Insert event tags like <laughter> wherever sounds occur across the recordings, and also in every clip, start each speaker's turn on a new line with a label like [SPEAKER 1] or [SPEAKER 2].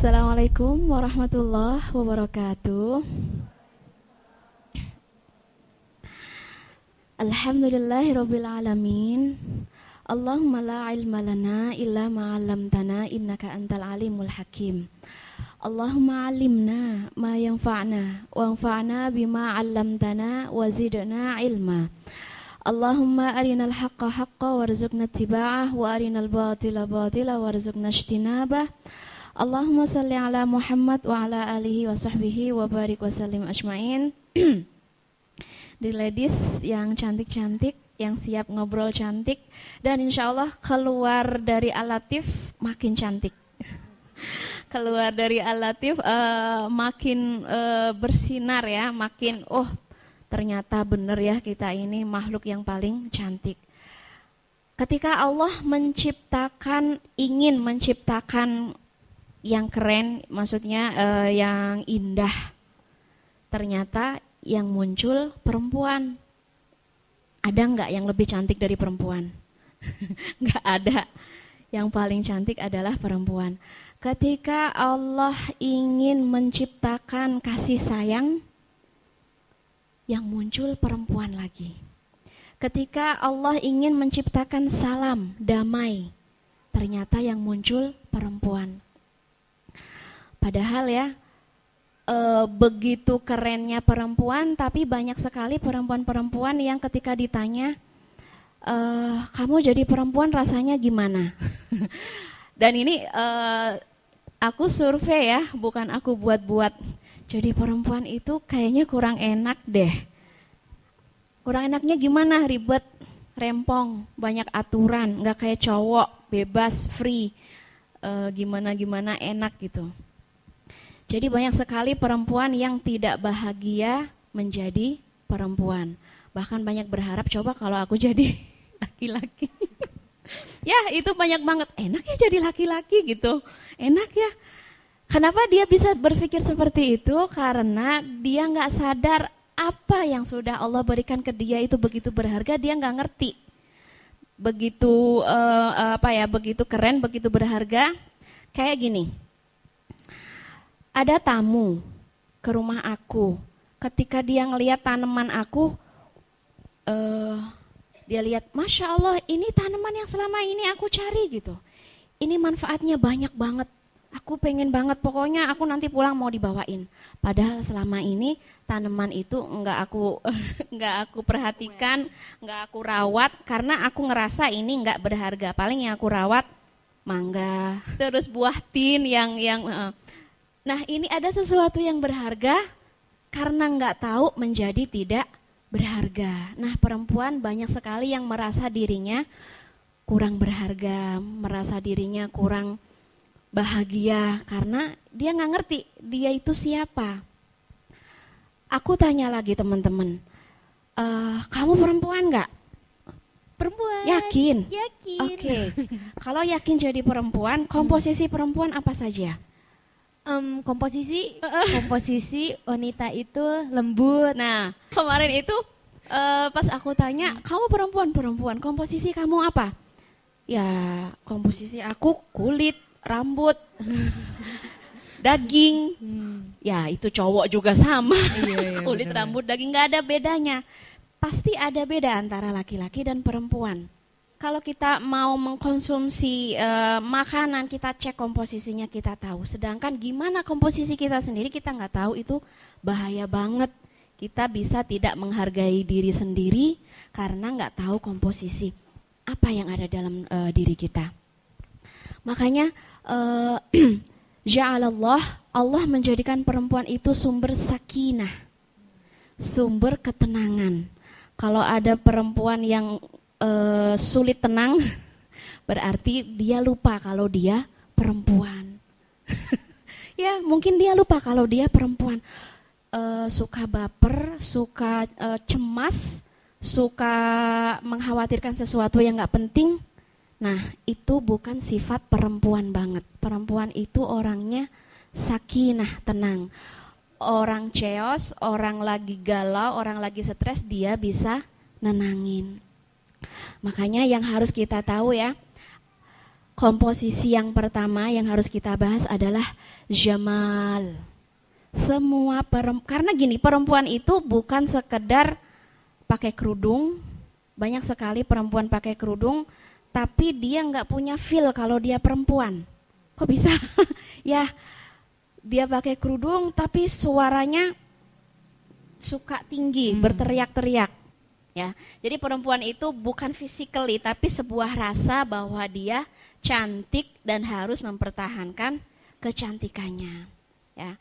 [SPEAKER 1] Assalamualaikum warahmatullahi wabarakatuh. Alhamdulillahirabbil alamin. Allahumma la ilma lana illa ma 'allamtana innaka antal alimul hakim. Allahumma 'allimna ma yanfa'na wanfa'na bima 'allamtana wa zidna ilma. Allahumma arinal haqqa haqqa warzuqna ittiba'ah wa arinal batila batila warzuqna ijtinabah. Allahumma salli ala Muhammad wa ala alihi wa sahbihi wa barik wa sallim ajmain. <clears throat> Di ladies yang cantik-cantik, yang siap ngobrol cantik dan insya Allah keluar dari alatif makin cantik. <laughs> keluar dari alatif uh, makin uh, bersinar ya, makin oh ternyata benar ya kita ini makhluk yang paling cantik. Ketika Allah menciptakan ingin menciptakan yang keren, maksudnya uh, yang indah. Ternyata yang muncul perempuan. Ada nggak yang lebih cantik dari perempuan? <laughs> nggak ada. Yang paling cantik adalah perempuan. Ketika Allah ingin menciptakan kasih sayang, yang muncul perempuan lagi. Ketika Allah ingin menciptakan salam, damai, ternyata yang muncul perempuan. Padahal ya e, begitu kerennya perempuan, tapi banyak sekali perempuan-perempuan yang ketika ditanya, e, kamu jadi perempuan rasanya gimana? <laughs> Dan ini e, aku survei ya, bukan aku buat-buat. Jadi perempuan itu kayaknya kurang enak deh. Kurang enaknya gimana? Ribet, rempong, banyak aturan, nggak kayak cowok, bebas, free, gimana-gimana enak gitu. Jadi banyak sekali perempuan yang tidak bahagia menjadi perempuan. Bahkan banyak berharap coba kalau aku jadi <laughs> laki-laki. <laughs> ya itu banyak banget, enak ya jadi laki-laki gitu. Enak ya. Kenapa dia bisa berpikir seperti itu? Karena dia nggak sadar apa yang sudah Allah berikan ke dia itu begitu berharga, dia nggak ngerti. Begitu uh, apa ya, begitu keren, begitu berharga. Kayak gini, ada tamu ke rumah aku. Ketika dia ngelihat tanaman aku, uh, dia lihat, masya Allah, ini tanaman yang selama ini aku cari gitu. Ini manfaatnya banyak banget. Aku pengen banget, pokoknya aku nanti pulang mau dibawain. Padahal selama ini tanaman itu enggak aku <laughs> enggak aku perhatikan, enggak aku rawat karena aku ngerasa ini enggak berharga. Paling yang aku rawat mangga, <laughs> terus buah tin yang yang uh, Nah ini ada sesuatu yang berharga karena nggak tahu menjadi tidak berharga. Nah perempuan banyak sekali yang merasa dirinya kurang berharga, merasa dirinya kurang bahagia karena dia nggak ngerti dia itu siapa. Aku tanya lagi teman-teman, e, kamu perempuan nggak?
[SPEAKER 2] Perempuan.
[SPEAKER 1] Yakin?
[SPEAKER 2] Yakin.
[SPEAKER 1] Oke. Okay. Kalau yakin jadi perempuan, komposisi perempuan apa saja?
[SPEAKER 2] Um, komposisi komposisi wanita itu lembut.
[SPEAKER 1] Nah, kemarin itu uh, pas aku tanya, hmm. kamu perempuan perempuan, komposisi kamu apa? Ya, komposisi aku kulit, rambut, <laughs> daging. Hmm. Ya, itu cowok juga sama. Iya, iya, <laughs> kulit, bener. rambut, daging nggak ada bedanya. Pasti ada beda antara laki-laki dan perempuan kalau kita mau mengkonsumsi uh, makanan kita cek komposisinya kita tahu. Sedangkan gimana komposisi kita sendiri kita nggak tahu. Itu bahaya banget. Kita bisa tidak menghargai diri sendiri karena nggak tahu komposisi apa yang ada dalam uh, diri kita. Makanya uh, <clears throat> ja'alallah Allah menjadikan perempuan itu sumber sakinah sumber ketenangan. Kalau ada perempuan yang uh, sulit tenang, <laughs> berarti dia lupa kalau dia perempuan. <laughs> ya, mungkin dia lupa kalau dia perempuan. Uh, suka baper, suka uh, cemas, suka mengkhawatirkan sesuatu yang nggak penting. Nah, itu bukan sifat perempuan banget. Perempuan itu orangnya sakinah, tenang. Orang ceos, orang lagi galau, orang lagi stres, dia bisa nenangin. Makanya yang harus kita tahu ya, komposisi yang pertama yang harus kita bahas adalah jamal. Semua perempuan, karena gini, perempuan itu bukan sekedar pakai kerudung, banyak sekali perempuan pakai kerudung, tapi dia nggak punya feel kalau dia perempuan. Kok bisa? <laughs> ya, dia pakai kerudung tapi suaranya suka tinggi, hmm. berteriak-teriak. Ya, jadi perempuan itu bukan physically tapi sebuah rasa bahwa dia cantik dan harus mempertahankan kecantikannya. Ya,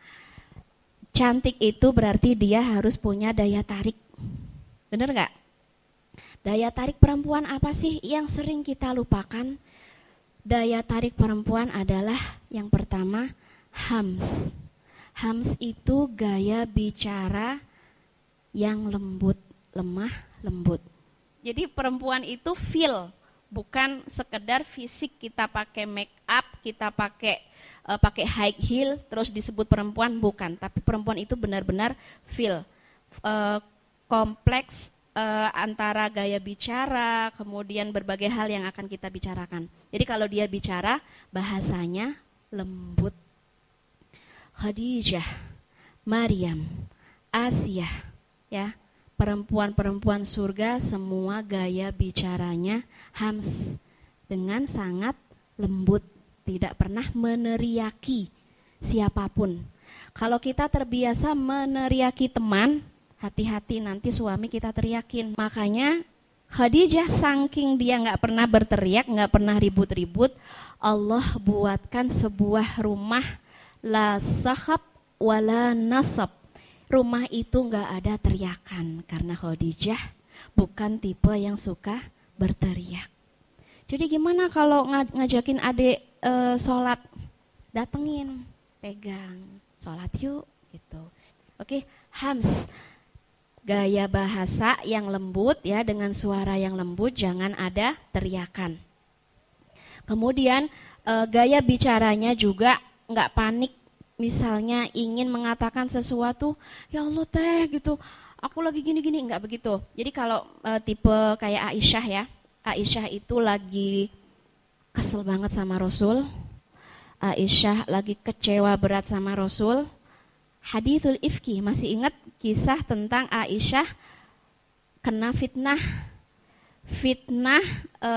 [SPEAKER 1] cantik itu berarti dia harus punya daya tarik. Bener nggak? Daya tarik perempuan apa sih yang sering kita lupakan? Daya tarik perempuan adalah yang pertama hams. Hams itu gaya bicara yang lembut, lemah, lembut. Jadi perempuan itu feel, bukan sekedar fisik kita pakai make up, kita pakai uh, pakai high heel terus disebut perempuan bukan, tapi perempuan itu benar-benar feel uh, kompleks uh, antara gaya bicara, kemudian berbagai hal yang akan kita bicarakan. Jadi kalau dia bicara bahasanya lembut. Khadijah, Maryam, Asia, ya perempuan-perempuan surga semua gaya bicaranya hams dengan sangat lembut, tidak pernah meneriaki siapa pun. Kalau kita terbiasa meneriaki teman, hati-hati nanti suami kita teriakin. Makanya Khadijah saking dia nggak pernah berteriak, nggak pernah ribut-ribut, Allah buatkan sebuah rumah la sahab wala nasab. Rumah itu nggak ada teriakan karena Khadijah bukan tipe yang suka berteriak. Jadi gimana kalau ngajakin adik e, sholat, datengin, pegang, sholat yuk gitu. Oke, Hams, gaya bahasa yang lembut ya dengan suara yang lembut, jangan ada teriakan. Kemudian e, gaya bicaranya juga nggak panik misalnya ingin mengatakan sesuatu ya Allah teh gitu. Aku lagi gini-gini. Nggak begitu. Jadi kalau e, tipe kayak Aisyah ya Aisyah itu lagi kesel banget sama Rasul. Aisyah lagi kecewa berat sama Rasul. Hadithul ifki masih ingat kisah tentang Aisyah kena fitnah? Fitnah e,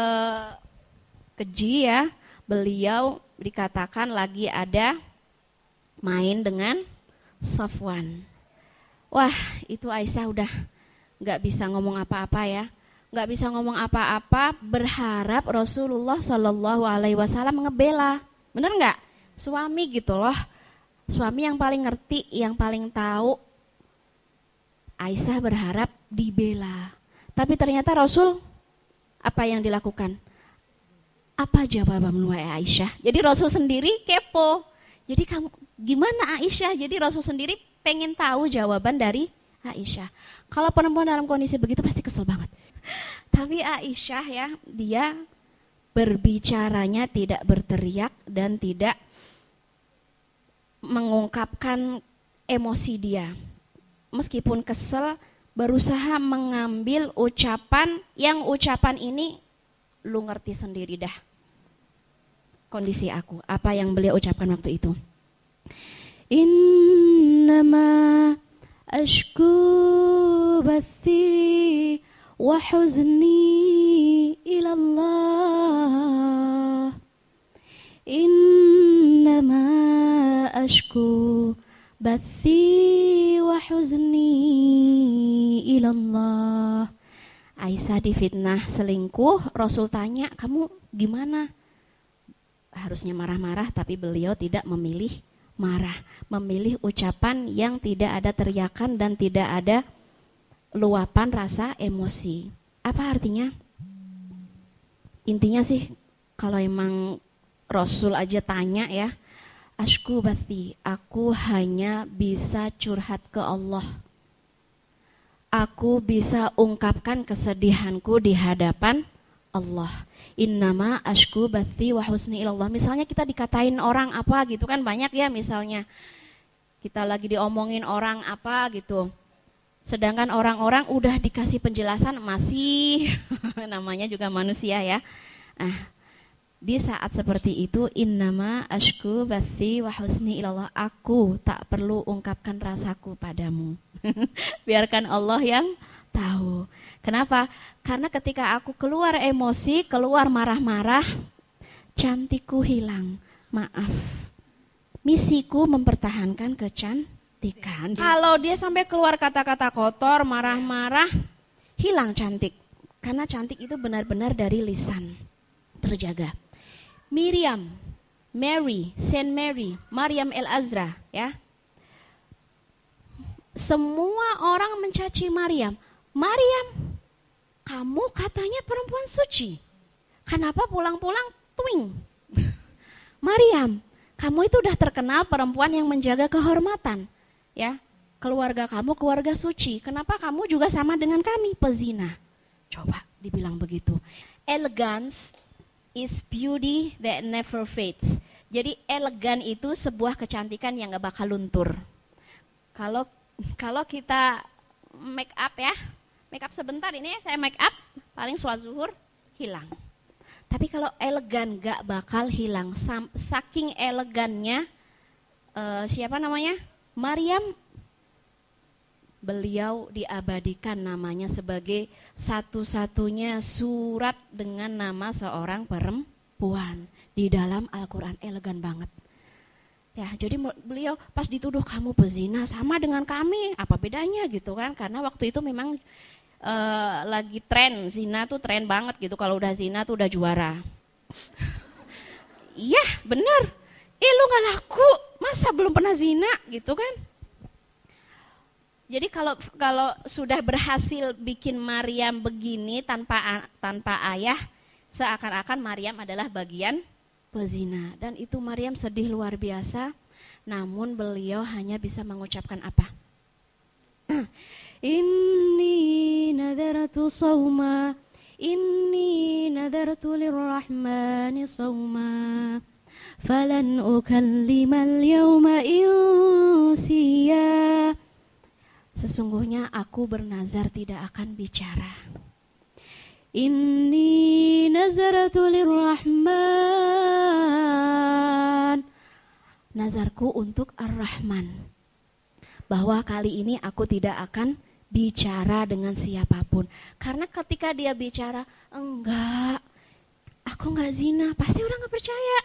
[SPEAKER 1] keji ya. Beliau dikatakan lagi ada main dengan Safwan. Wah, itu Aisyah udah nggak bisa ngomong apa-apa ya, nggak bisa ngomong apa-apa, berharap Rasulullah Shallallahu Alaihi Wasallam ngebela, bener nggak? Suami gitu loh, suami yang paling ngerti, yang paling tahu. Aisyah berharap dibela, tapi ternyata Rasul apa yang dilakukan? Apa jawaban wahai Aisyah? Jadi Rasul sendiri kepo. Jadi kamu gimana Aisyah? Jadi Rasul sendiri pengen tahu jawaban dari Aisyah. Kalau perempuan dalam kondisi begitu pasti kesel banget. <laughs> Tapi Aisyah ya, dia berbicaranya tidak berteriak dan tidak mengungkapkan emosi dia. Meskipun kesel, berusaha mengambil ucapan yang ucapan ini lu ngerti sendiri dah kondisi aku, apa yang beliau ucapkan waktu itu. Bathi wa huzni ila Allah. Innama ashku bathi wa huzni ila Allah. Aisyah difitnah selingkuh, Rasul tanya, kamu gimana? harusnya marah-marah tapi beliau tidak memilih marah, memilih ucapan yang tidak ada teriakan dan tidak ada luapan rasa emosi. Apa artinya? Intinya sih kalau emang Rasul aja tanya ya, Ashku bati, aku hanya bisa curhat ke Allah. Aku bisa ungkapkan kesedihanku di hadapan Allah innama ashku bathi wa husni ilallah. Misalnya kita dikatain orang apa gitu kan banyak ya misalnya. Kita lagi diomongin orang apa gitu. Sedangkan orang-orang udah dikasih penjelasan masih <laughs> namanya juga manusia ya. Nah, di saat seperti itu innama ashku bathi wa husni ilallah aku tak perlu ungkapkan rasaku padamu <laughs> biarkan Allah yang tahu kenapa? Karena ketika aku keluar emosi keluar marah-marah cantikku hilang. Maaf. Misiku mempertahankan kecantikan. Kalau dia sampai keluar kata-kata kotor marah-marah hilang cantik. Karena cantik itu benar-benar dari lisan terjaga. Miriam, Mary, Saint Mary, Maryam El Azra, ya. Semua orang mencaci Maryam. Maryam, kamu katanya perempuan suci. Kenapa pulang-pulang twing? <laughs> Maryam, kamu itu udah terkenal perempuan yang menjaga kehormatan, ya. Keluarga kamu keluarga suci. Kenapa kamu juga sama dengan kami pezina? Coba dibilang begitu. Elegance is beauty that never fades. Jadi elegan itu sebuah kecantikan yang gak bakal luntur. Kalau kalau kita make up ya, make up sebentar ini saya make up, paling sholat zuhur hilang. Tapi kalau elegan gak bakal hilang. Saking elegannya, uh, siapa namanya? Maryam beliau diabadikan namanya sebagai satu-satunya surat dengan nama seorang perempuan di dalam Al-Quran elegan banget. Ya, jadi beliau pas dituduh kamu pezina sama dengan kami, apa bedanya gitu kan? Karena waktu itu memang uh, lagi tren zina tuh tren banget gitu. Kalau udah zina tuh udah juara. <laughs> Iya, bener. Eh lu gak laku, masa belum pernah zina gitu kan? Jadi kalau kalau sudah berhasil bikin Maryam begini tanpa tanpa ayah, seakan-akan Maryam adalah bagian pezina dan itu Maryam sedih luar biasa. Namun beliau hanya bisa mengucapkan apa? Inni nadartu sawma Inni nadartu lirrahmani sawma Falan ukallimal yawma insiya Sesungguhnya aku bernazar tidak akan bicara. Inni nazaratu lirrahman. Nazarku untuk Ar-Rahman. Bahwa kali ini aku tidak akan bicara dengan siapa pun. Karena ketika dia bicara, enggak, aku enggak zina, pasti orang enggak percaya.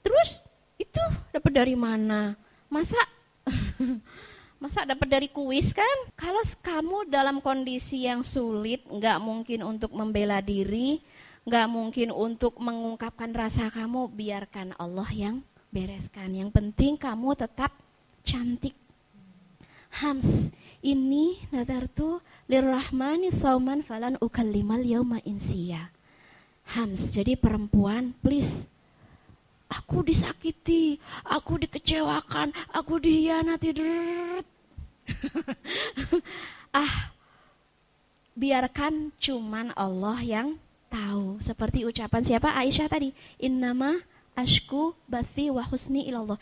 [SPEAKER 1] Terus itu dapat dari mana? Masa <laughs> Masa dapat dari kuis kan? Kalau kamu dalam kondisi yang sulit, nggak mungkin untuk membela diri, nggak mungkin untuk mengungkapkan rasa kamu, biarkan Allah yang bereskan. Yang penting kamu tetap cantik. Hams, ini nadartu lirrahmani sauman falan ukallimal yauma insiya. Hams, jadi perempuan, please Aku disakiti, aku dikecewakan, aku dihianati. <laughs> ah, biarkan cuman Allah yang tahu. Seperti ucapan siapa Aisyah tadi, innama ashku bathi wa husni ilallah.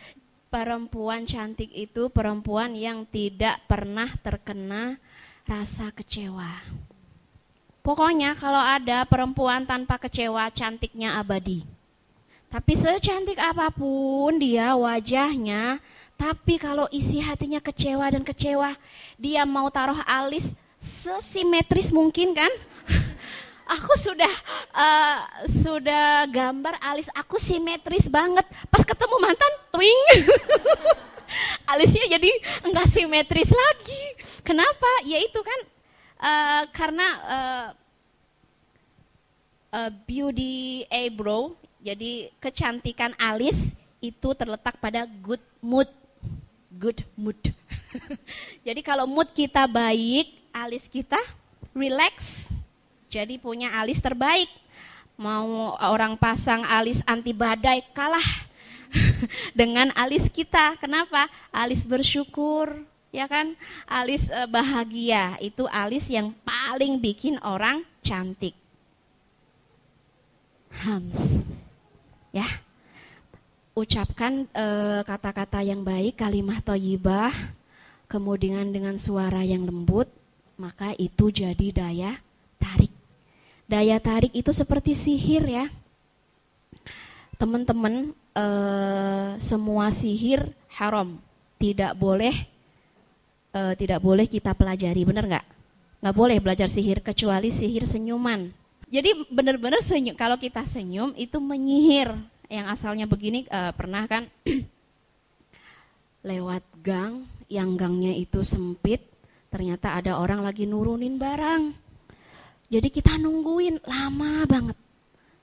[SPEAKER 1] Perempuan cantik itu perempuan yang tidak pernah terkena rasa kecewa. Pokoknya kalau ada perempuan tanpa kecewa, cantiknya abadi. Tapi secantik apa pun dia wajahnya, tapi kalau isi hatinya kecewa dan kecewa, dia mau taruh alis sesimetris mungkin kan? <laughs> aku sudah uh, sudah gambar alis aku simetris banget. Pas ketemu mantan, twing. <laughs> Alisnya jadi enggak simetris lagi. Kenapa? Ya itu kan uh, karena uh, uh, beauty eyebrow jadi kecantikan alis itu terletak pada good mood. Good mood. <laughs> Jadi kalau mood kita baik, alis kita relax. Jadi punya alis terbaik. Mau orang pasang alis anti badai kalah <laughs> dengan alis kita. Kenapa? Alis bersyukur, ya kan? Alis eh, bahagia itu alis yang paling bikin orang cantik. Hams ya ucapkan eh, kata-kata uh, yang baik kalimah toyibah kemudian dengan suara yang lembut maka itu jadi daya tarik daya tarik itu seperti sihir ya teman-teman uh, semua sihir haram, tidak boleh uh, tidak boleh kita pelajari, benar nggak? Nggak boleh belajar sihir kecuali sihir senyuman. Jadi benar-benar senyum. Kalau kita senyum itu menyihir. Yang asalnya begini uh, pernah kan <clears throat> lewat gang, yang gangnya itu sempit, ternyata ada orang lagi nurunin barang. Jadi kita nungguin lama banget.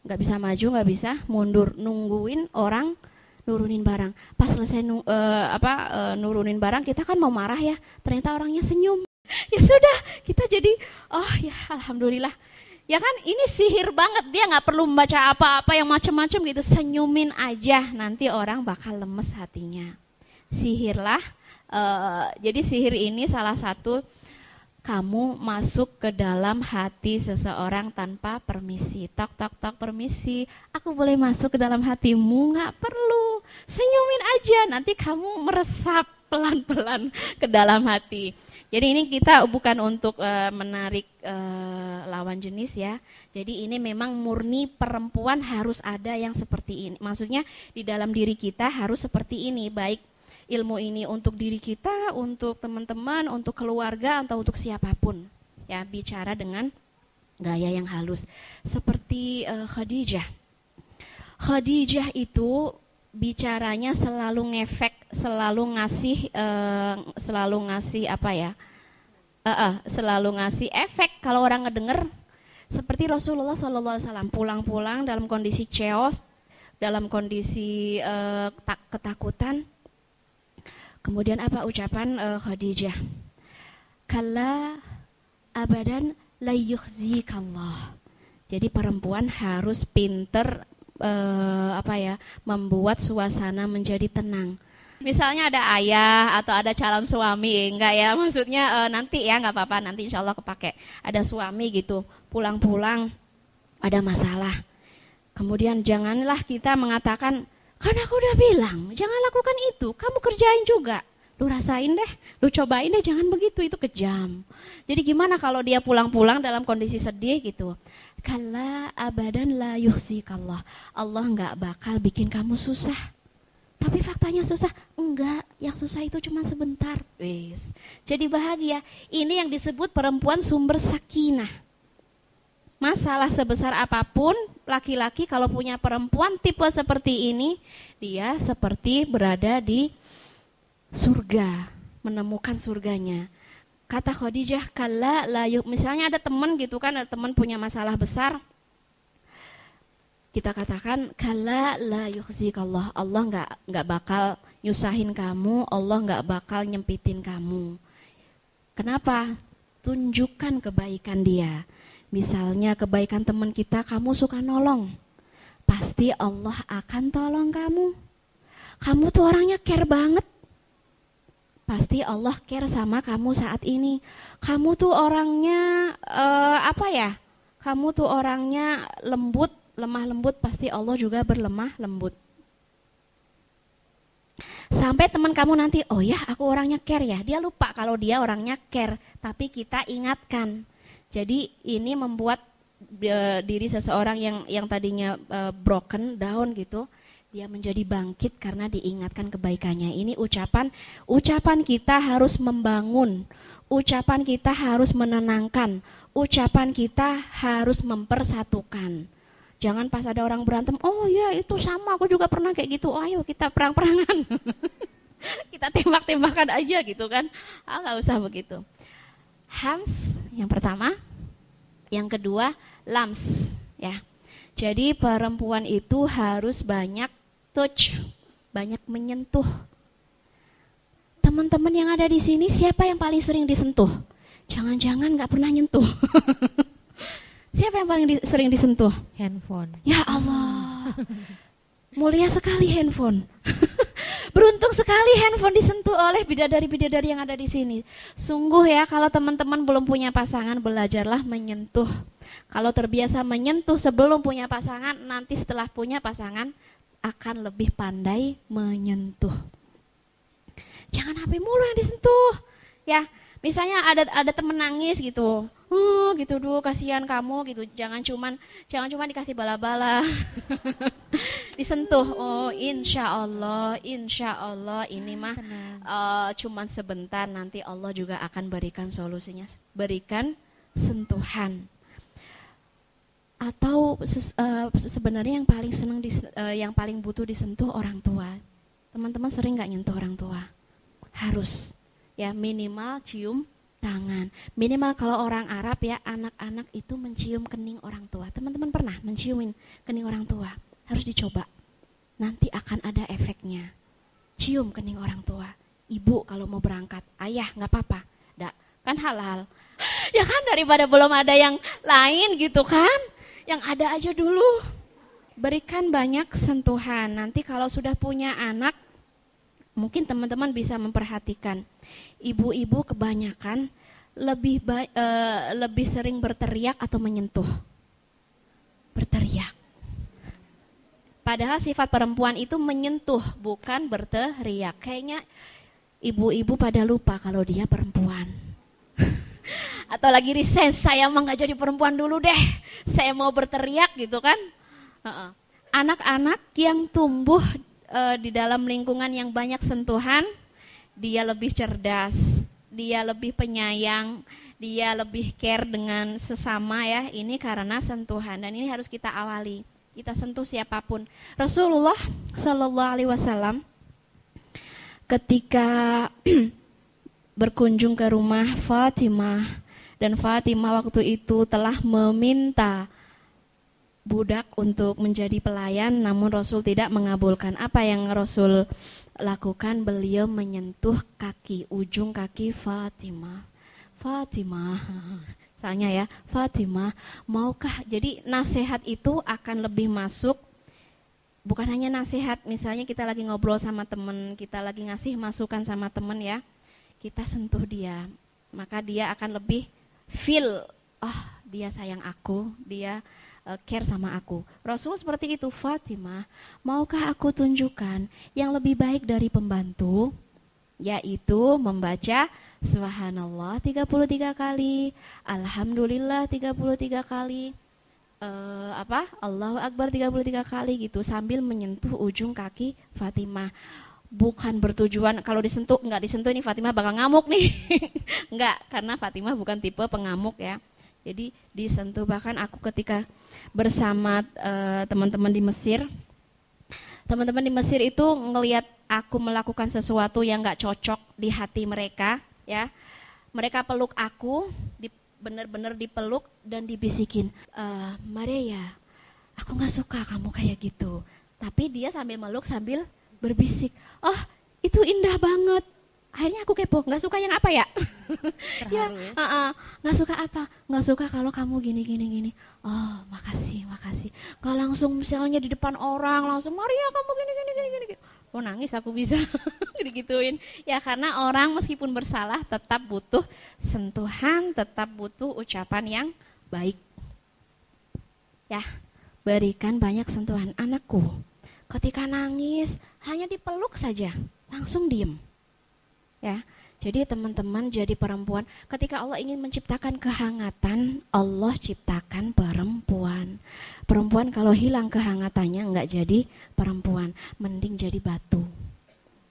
[SPEAKER 1] Nggak bisa maju nggak bisa mundur. Nungguin orang nurunin barang. Pas selesai nu, uh, apa uh, nurunin barang kita kan mau marah ya. Ternyata orangnya senyum. <laughs> Ya sudah kita jadi oh ya alhamdulillah. Ya kan ini sihir banget. Dia nggak perlu membaca apa-apa yang macam-macam gitu. Senyumin aja nanti orang bakal lemes hatinya. Sihirlah uh, jadi sihir ini salah satu kamu masuk ke dalam hati seseorang tanpa permisi. Tok tok tok permisi. Aku boleh masuk ke dalam hatimu? Nggak perlu. Senyumin aja. Nanti kamu meresap pelan-pelan ke dalam hati. Jadi ini kita bukan untuk uh, menarik uh, lawan jenis ya. Jadi ini memang murni perempuan harus ada yang seperti ini. Maksudnya di dalam diri kita harus seperti ini, baik ilmu ini untuk diri kita, untuk teman-teman, untuk keluarga atau untuk siapa pun. Ya, bicara dengan gaya yang halus. Seperti uh, Khadijah. Khadijah itu bicaranya selalu ngefek, selalu ngasih uh, selalu ngasih apa ya? Uh, uh, selalu ngasih efek kalau orang ngedenger seperti Rasulullah SAW pulang-pulang dalam kondisi chaos, dalam kondisi uh, ketakutan, Kemudian apa ucapan uh, Khadijah? Kalla abadan la yukhzikallah. Jadi perempuan harus pinter uh, apa ya, membuat suasana menjadi tenang. Misalnya ada ayah atau ada calon suami, enggak ya? Maksudnya uh, nanti ya nggak apa-apa, nanti insya Allah kepake. Ada suami gitu, pulang-pulang ada masalah. Kemudian janganlah kita mengatakan Kan aku udah bilang, jangan lakukan itu, kamu kerjain juga. Lu rasain deh, lu cobain deh, jangan begitu, itu kejam. Jadi gimana kalau dia pulang-pulang dalam kondisi sedih gitu? Kala abadan la yuhsikallah. Allah nggak bakal bikin kamu susah. Tapi faktanya susah? Enggak, yang susah itu cuma sebentar. Wis. Jadi bahagia. Ini yang disebut perempuan sumber sakinah masalah sebesar apa pun laki-laki kalau punya perempuan tipe seperti ini dia seperti berada di surga menemukan surganya. Kata Khadijah kala layuk misalnya ada teman gitu kan ada teman punya masalah besar. Kita katakan kala la yukhzikallah Allah nggak nggak bakal nyusahin kamu Allah nggak bakal nyempitin kamu. Kenapa? Tunjukkan kebaikan dia Misalnya kebaikan teman kita kamu suka nolong. Pasti Allah akan tolong kamu. Kamu tuh orangnya care banget. Pasti Allah care sama kamu saat ini. Kamu tuh orangnya uh, apa ya? Kamu tuh orangnya lembut, lemah lembut, pasti Allah juga berlemah lembut. Sampai teman kamu nanti, oh ya aku orangnya care ya. Dia lupa kalau dia orangnya care, tapi kita ingatkan jadi ini membuat uh, diri seseorang yang yang tadinya uh, broken down gitu, dia menjadi bangkit karena diingatkan kebaikannya. Ini ucapan ucapan kita harus membangun, ucapan kita harus menenangkan, ucapan kita harus mempersatukan. Jangan pas ada orang berantem, oh ya itu sama, aku juga pernah kayak gitu. Oh, ayo kita perang-perangan. <laughs> kita tembak-tembakan aja gitu kan. Ah nggak usah begitu. Hans yang pertama, yang kedua lams ya. Jadi perempuan itu harus banyak touch, banyak menyentuh. Teman-teman yang ada di sini siapa yang paling sering disentuh? Jangan-jangan nggak pernah nyentuh. <laughs> siapa yang paling di, sering disentuh?
[SPEAKER 2] Handphone.
[SPEAKER 1] Ya Allah. Mulia sekali handphone. <laughs> Beruntung sekali handphone disentuh oleh bidadari-bidadari yang ada di sini. Sungguh ya kalau teman-teman belum punya pasangan belajarlah menyentuh. Kalau terbiasa menyentuh sebelum punya pasangan, nanti setelah punya pasangan akan lebih pandai menyentuh. Jangan HP mulu yang disentuh. Ya, misalnya ada ada temen nangis gitu. Oh, gitu dulu kasihan kamu gitu. Jangan cuman jangan cuman dikasih bala-bala. <laughs> disentuh. Oh, insya Allah, insya Allah ini mah uh, cuman sebentar nanti Allah juga akan berikan solusinya, berikan sentuhan. Atau uh, sebenarnya yang paling senang di, uh, yang paling butuh disentuh orang tua. Teman-teman sering nggak nyentuh orang tua? Harus ya minimal cium tangan. Minimal kalau orang Arab ya anak-anak itu mencium kening orang tua. Teman-teman pernah menciumin kening orang tua? Harus dicoba. Nanti akan ada efeknya. Cium kening orang tua. Ibu kalau mau berangkat, ayah nggak apa-apa. Kan halal. <gasps> Ya kan daripada belum ada yang lain gitu kan? Yang ada aja dulu. Berikan banyak sentuhan. Nanti kalau sudah punya anak, mungkin teman-teman bisa memperhatikan. Ibu-ibu kebanyakan lebih baik, e, lebih sering berteriak atau menyentuh. Berteriak. Padahal sifat perempuan itu menyentuh bukan berteriak. Kayaknya ibu-ibu pada lupa kalau dia perempuan. <laughs> Atau lagi resign saya emang nggak jadi perempuan dulu deh. Saya mau berteriak gitu kan? Anak-anak yang tumbuh uh, di dalam lingkungan yang banyak sentuhan, dia lebih cerdas, dia lebih penyayang, dia lebih care dengan sesama ya. Ini karena sentuhan dan ini harus kita awali. Kita sentuh siapa pun. Rasulullah Shallallahu Alaihi Wasallam ketika <clears throat> berkunjung ke rumah Fatimah dan Fatimah waktu itu telah meminta budak untuk menjadi pelayan namun Rasul tidak mengabulkan. Apa yang Rasul lakukan? Beliau menyentuh kaki, ujung kaki Fatimah. Fatimah, <laughs> tanya ya, Fatimah, maukah jadi nasihat itu akan lebih masuk bukan hanya nasihat, misalnya kita lagi ngobrol sama temen, kita lagi ngasih masukan sama temen ya, kita sentuh dia, maka dia akan lebih feel, oh dia sayang aku, dia uh, care sama aku. Rasul seperti itu, Fatimah, maukah aku tunjukkan yang lebih baik dari pembantu? Yaitu membaca Subhanallah 33 kali, Alhamdulillah 33 kali, uh, apa Allahu Akbar 33 kali gitu sambil menyentuh ujung kaki Fatimah bukan bertujuan kalau disentuh nggak disentuh ini Fatimah bakal ngamuk nih <laughs> nggak karena Fatimah bukan tipe pengamuk ya jadi disentuh bahkan aku ketika bersama uh, teman-teman di Mesir, teman-teman di Mesir itu ngelihat aku melakukan sesuatu yang nggak cocok di hati mereka, ya. Mereka peluk aku, di, benar-benar dipeluk dan dibisikin, e, Maria, aku nggak suka kamu kayak gitu. Tapi dia sambil meluk sambil berbisik, oh itu indah banget, akhirnya aku kepo nggak suka yang apa ya? <laughs> Ya nggak ya? uh -uh. suka apa? Nggak suka kalau kamu gini gini gini. Oh makasih makasih. Kalau langsung misalnya di depan orang langsung Maria kamu gini gini gini gini oh nangis aku bisa <laughs> digituin. Ya karena orang meskipun bersalah tetap butuh sentuhan tetap butuh ucapan yang baik. Ya berikan banyak sentuhan anakku. Ketika nangis hanya dipeluk saja langsung diem ya. Jadi teman-teman jadi perempuan ketika Allah ingin menciptakan kehangatan, Allah ciptakan perempuan. Perempuan kalau hilang kehangatannya enggak jadi perempuan, mending jadi batu.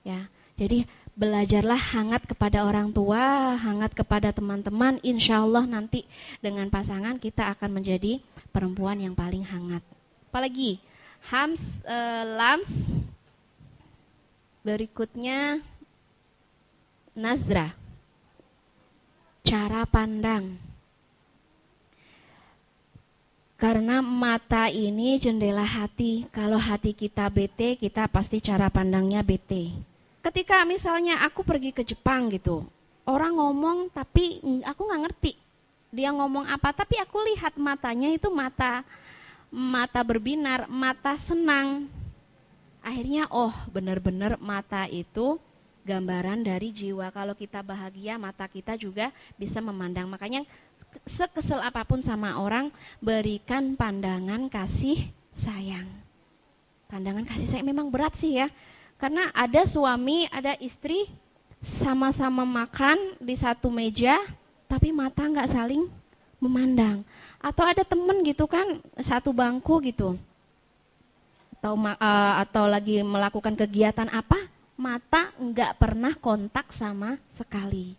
[SPEAKER 1] Ya. Jadi belajarlah hangat kepada orang tua, hangat kepada teman-teman. Insya Allah nanti dengan pasangan kita akan menjadi perempuan yang paling hangat. Apalagi hams, uh, lams. Berikutnya nazrah cara pandang. Karena mata ini jendela hati. Kalau hati kita bete kita pasti cara pandangnya bete. Ketika misalnya aku pergi ke Jepang gitu orang ngomong tapi aku nggak ngerti dia ngomong apa. Tapi aku lihat matanya itu mata mata berbinar mata senang. Akhirnya oh benar-benar mata itu gambaran dari jiwa. Kalau kita bahagia, mata kita juga bisa memandang. Makanya sekesel apa pun sama orang, berikan pandangan kasih sayang. Pandangan kasih sayang memang berat sih ya. Karena ada suami, ada istri sama-sama makan di satu meja, tapi mata nggak saling memandang. Atau ada temen gitu kan, satu bangku gitu. atau uh, atau lagi melakukan kegiatan apa, mata nggak pernah kontak sama sekali.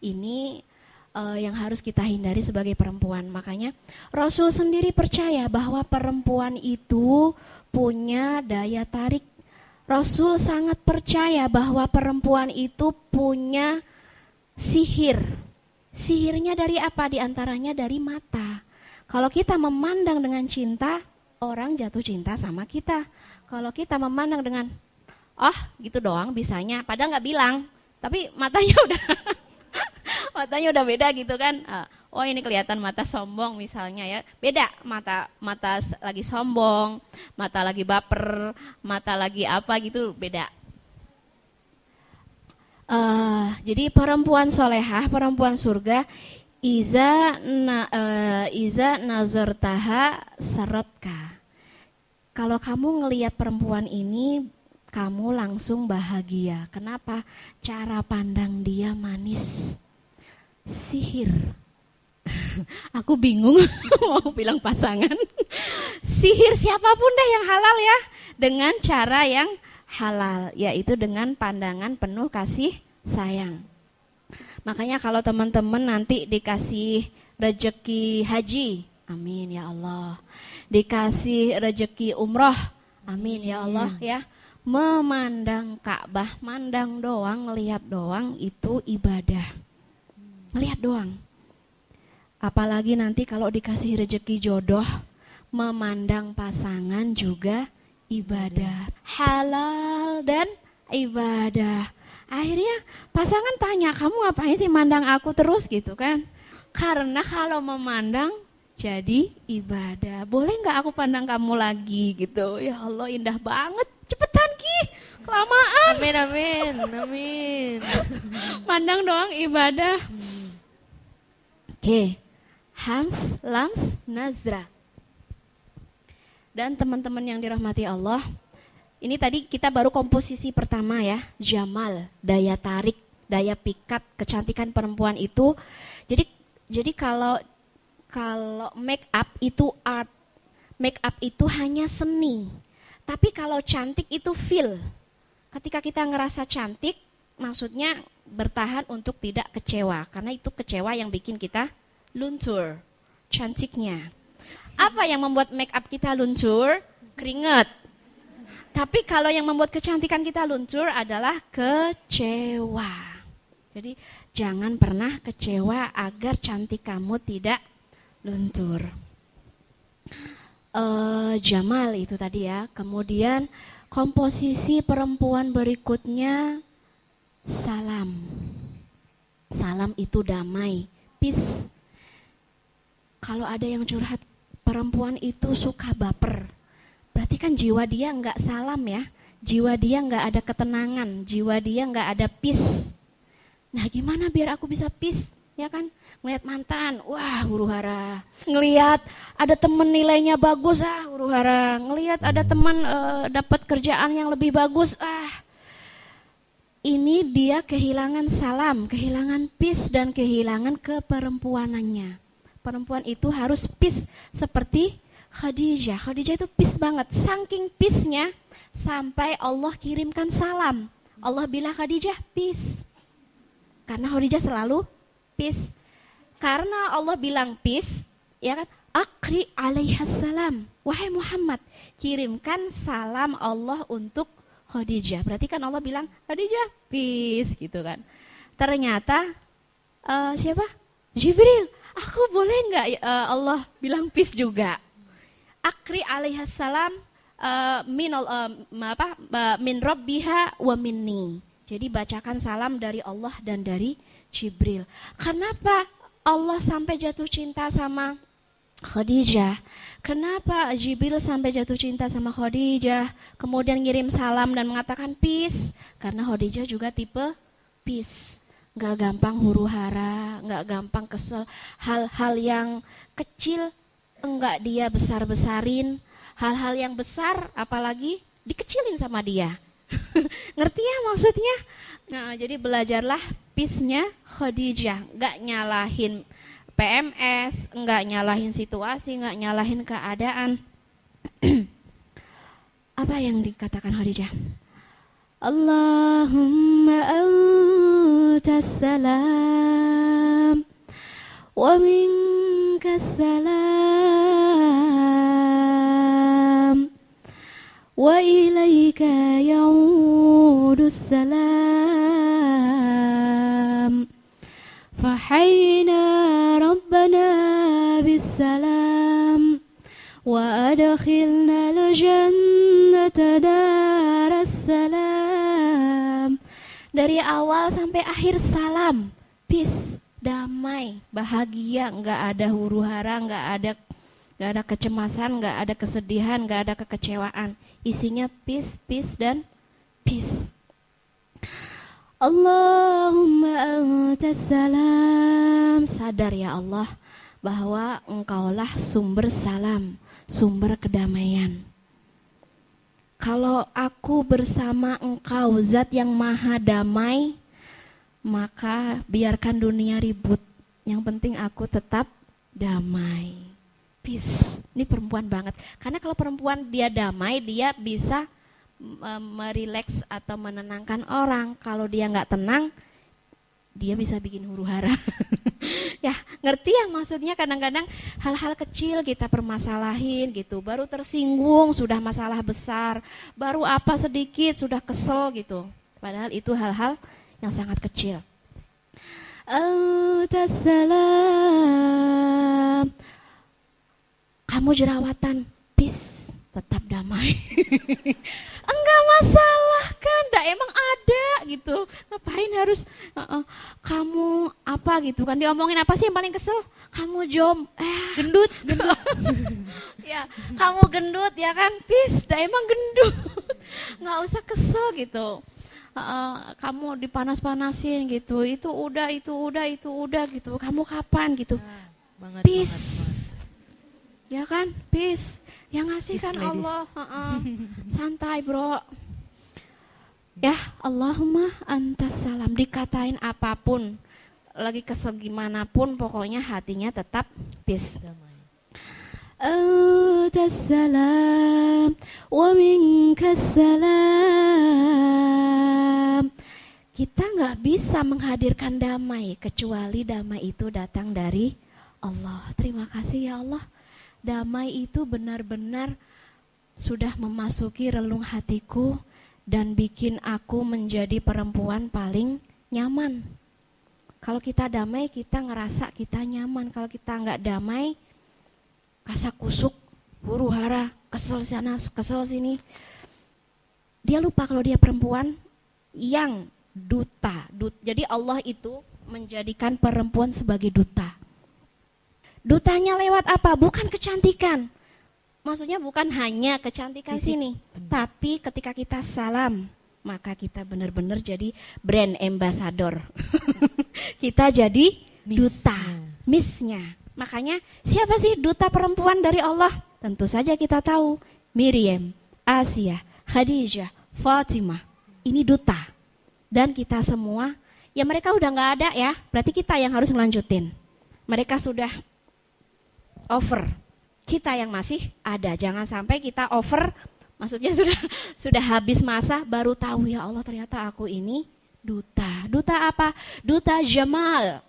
[SPEAKER 1] Ini uh, yang harus kita hindari sebagai perempuan. Makanya Rasul sendiri percaya bahwa perempuan itu punya daya tarik. Rasul sangat percaya bahwa perempuan itu punya sihir. Sihirnya dari apa? Di antaranya dari mata. Kalau kita memandang dengan cinta, orang jatuh cinta sama kita. Kalau kita memandang dengan oh gitu doang bisanya, padahal nggak bilang, tapi matanya <laughs> udah matanya udah beda gitu kan. Ah, oh ini kelihatan mata sombong misalnya ya, beda mata mata lagi sombong, mata lagi baper, mata lagi apa gitu beda. Uh, jadi perempuan solehah, perempuan surga Iza na, uh, Iza nazartaha sarotka. Kalau kamu ngelihat perempuan ini, kamu langsung bahagia. Kenapa? Cara pandang dia manis. Sihir. <laughs> Aku bingung <laughs> mau bilang pasangan. Sihir siapa pun deh yang halal ya. Dengan cara yang halal, yaitu dengan pandangan penuh kasih sayang. Makanya kalau teman-teman nanti dikasih rejeki haji, amin ya Allah. Dikasih rejeki umroh, amin ya Allah ya. Memandang Ka'bah, mandang doang, ngelihat doang itu ibadah. Melihat doang. Apalagi nanti kalau dikasih rejeki jodoh, memandang pasangan juga ibadah. Halal dan ibadah akhirnya pasangan tanya kamu ngapain sih mandang aku terus gitu kan karena kalau memandang jadi ibadah. Boleh nggak aku pandang kamu lagi gitu? Ya Allah indah banget. Cepetan ki. Kelamaan.
[SPEAKER 2] Amin amin amin. <laughs>
[SPEAKER 1] Mandang doang ibadah. Oke. Okay. hams lams nazra. Dan teman-teman yang dirahmati Allah ini tadi kita baru komposisi pertama ya, Jamal, daya tarik, daya pikat, kecantikan perempuan itu. Jadi jadi kalau kalau make up itu art, make up itu hanya seni. Tapi kalau cantik itu feel. Ketika kita ngerasa cantik, maksudnya bertahan untuk tidak kecewa karena itu kecewa yang bikin kita luntur cantiknya. Apa yang membuat make up kita luntur? Keringat tapi kalau yang membuat kecantikan kita luntur adalah kecewa. Jadi jangan pernah kecewa agar cantik kamu tidak luntur. Uh, Jamal itu tadi ya. Kemudian komposisi perempuan berikutnya salam. Salam itu damai, peace. Kalau ada yang curhat, perempuan itu suka baper berarti kan jiwa dia nggak salam ya jiwa dia nggak ada ketenangan jiwa dia nggak ada peace nah gimana biar aku bisa peace ya kan ngelihat mantan wah huru hara ngelihat ada temen nilainya bagus ah huru hara ngelihat ada teman uh, dapat kerjaan yang lebih bagus ah ini dia kehilangan salam kehilangan peace dan kehilangan keperempuanannya perempuan itu harus peace seperti Khadijah. Khadijah itu peace banget. Saking peace-nya sampai Allah kirimkan salam. Allah bilang Khadijah peace. Karena Khadijah selalu peace. Karena Allah bilang peace, ya kan? Akri alaihassalam. Wahai Muhammad, kirimkan salam Allah untuk Khadijah. Berarti kan Allah bilang Khadijah peace gitu kan. Ternyata uh, siapa? Jibril. Aku boleh nggak uh, Allah bilang peace juga? akri alaihassalam uh, min uh, apa uh, min wa minni. Jadi bacakan salam dari Allah dan dari Jibril. Kenapa Allah sampai jatuh cinta sama Khadijah. Kenapa Jibril sampai jatuh cinta sama Khadijah? Kemudian ngirim salam dan mengatakan peace. Karena Khadijah juga tipe peace. Gak gampang huru hara, gak gampang kesel. Hal-hal yang kecil enggak dia besar-besarin hal-hal yang besar apalagi dikecilin sama dia. <laughs> Ngerti ya maksudnya? Nah, jadi belajarlah pisnya Khadijah, enggak nyalahin PMS, enggak nyalahin situasi, enggak nyalahin keadaan. <clears throat> Apa yang dikatakan Khadijah? Allahumma antas salam wa minkas salam wa ilaika ya'udus salam فحينا ربنا بالسلام وأدخلنا الجنة دار السلام dari awal sampai akhir salam peace damai bahagia nggak ada huru hara nggak ada nggak ada kecemasan nggak ada kesedihan nggak ada kekecewaan. Isinya peace peace dan peace. Allahumma antas salam. Sadar ya Allah bahwa engkaulah sumber salam sumber kedamaian. Kalau aku bersama engkau zat yang maha damai maka biarkan dunia ribut. Yang penting aku tetap damai ini perempuan banget karena kalau perempuan dia damai dia bisa merileks atau menenangkan orang. Kalau dia nggak tenang, dia bisa bikin huru hara. <laughs> ya, ngerti yang maksudnya kadang-kadang hal-hal kecil kita permasalahin gitu, baru tersinggung sudah masalah besar, baru apa sedikit sudah kesel gitu. Padahal itu hal-hal yang sangat kecil. Kamu jerawatan, peace, tetap damai. <laughs> enggak masalah kan, enggak emang ada gitu. Ngapain harus uh, uh, kamu apa gitu kan diomongin apa sih yang paling kesel? Kamu jom eh gendut, <laughs> gendut. ya, kamu gendut ya kan? Pis, enggak emang gendut. <laughs> nggak usah kesel gitu. Uh, kamu dipanas-panasin gitu. Itu udah, itu udah, itu udah gitu. Kamu kapan gitu? Nah, banget, Peace. Banget, banget. Ya kan? Peace yang ngasih kan Allah. Uh -uh. <laughs> Santai bro. Ya Allahumma antas salam. Dikatain apa pun. Lagi kesel gimana pun pokoknya hatinya tetap peace. Antas salam wa minkas salam. Kita nggak bisa menghadirkan damai kecuali damai itu datang dari Allah. Terima kasih ya Allah damai itu benar-benar sudah memasuki relung hatiku dan bikin aku menjadi perempuan paling nyaman. Kalau kita damai, kita ngerasa kita nyaman. Kalau kita nggak damai, kasak kusuk, huru hara, kesel sana, kesel sini. Dia lupa kalau dia perempuan yang duta. Dut. Jadi Allah itu menjadikan perempuan sebagai duta. Dutanya lewat apa? Bukan kecantikan. Maksudnya bukan hanya kecantikan Fisik. sini, tapi ketika kita salam, maka kita benar-benar jadi brand ambassador. <laughs> kita jadi duta, missnya. Makanya siapa sih duta perempuan dari Allah? Tentu saja kita tahu Miriam, Asia, Khadijah, Fatimah. Ini duta. Dan kita semua, ya mereka udah nggak ada ya, berarti kita yang harus melanjutin. Mereka sudah over. Kita yang masih ada, jangan sampai kita over, maksudnya <laughs> sudah sudah habis masa baru tahu ya Allah ternyata aku ini duta. Duta apa? Duta Jamal.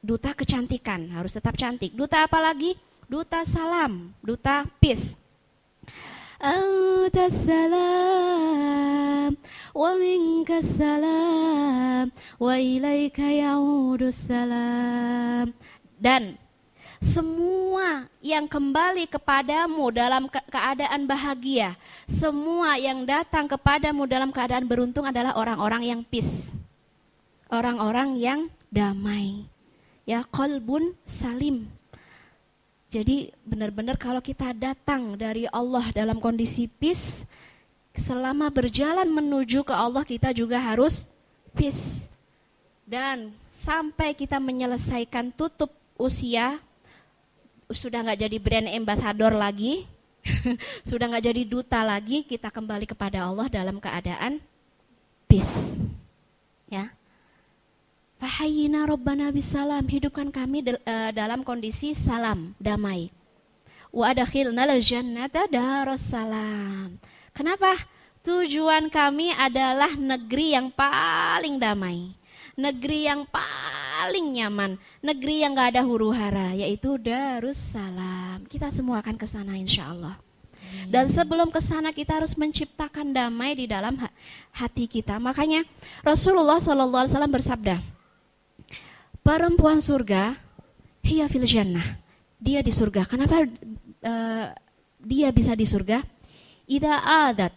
[SPEAKER 1] Duta kecantikan, harus tetap cantik. Duta apa lagi? Duta salam, duta peace. أنت السلام ومنك السلام وإليك يعود السلام dan semua yang kembali kepadamu dalam ke keadaan bahagia, semua yang datang kepadamu dalam keadaan beruntung adalah orang-orang yang peace. Orang-orang yang damai. Ya, kolbun salim. Jadi benar-benar kalau kita datang dari Allah dalam kondisi peace, selama berjalan menuju ke Allah kita juga harus peace. Dan sampai kita menyelesaikan tutup usia sudah nggak jadi brand ambassador lagi, <laughs> sudah nggak jadi duta lagi, kita kembali kepada Allah dalam keadaan peace. Ya. Fahayina Rabbana bisalam, hidupkan kami uh, dalam kondisi salam, damai. Wa adkhilna jannata darussalam. Kenapa? Tujuan kami adalah negeri yang paling damai, negeri yang paling nyaman, negeri yang gak ada huru hara, yaitu Darussalam. Kita semua akan ke sana insya Allah. Dan sebelum ke sana kita harus menciptakan damai di dalam hati kita. Makanya Rasulullah SAW bersabda, perempuan surga, hiya fil jannah. Dia di surga. Kenapa uh, dia bisa di surga? Ida adat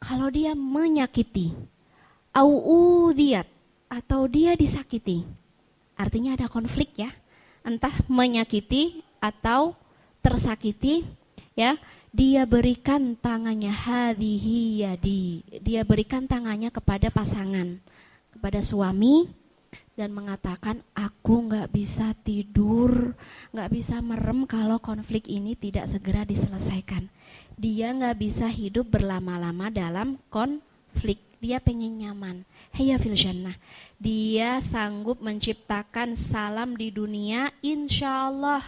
[SPEAKER 1] kalau dia menyakiti au udiyat atau dia disakiti. Artinya ada konflik ya. Entah menyakiti atau tersakiti ya. Dia berikan tangannya hadhihi yadi. Dia berikan tangannya kepada pasangan, kepada suami dan mengatakan aku nggak bisa tidur, nggak bisa merem kalau konflik ini tidak segera diselesaikan dia nggak bisa hidup berlama-lama dalam konflik. Dia pengen nyaman. Heya fil jannah. Dia sanggup menciptakan salam di dunia. Insya Allah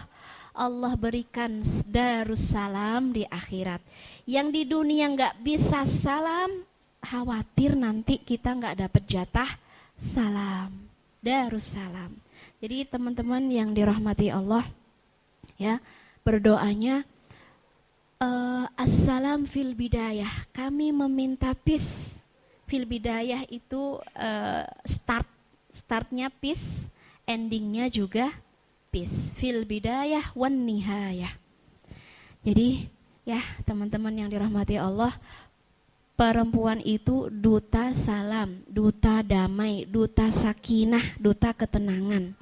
[SPEAKER 1] Allah berikan darussalam di akhirat. Yang di dunia nggak bisa salam, khawatir nanti kita nggak dapat jatah salam. Darussalam. Jadi teman-teman yang dirahmati Allah, ya berdoanya uh, assalam fil bidayah. Kami meminta peace. Fil bidayah itu uh, start startnya peace, endingnya juga peace. Fil bidayah wan nihayah. Jadi ya teman-teman yang dirahmati Allah, perempuan itu duta salam, duta damai, duta sakinah, duta ketenangan.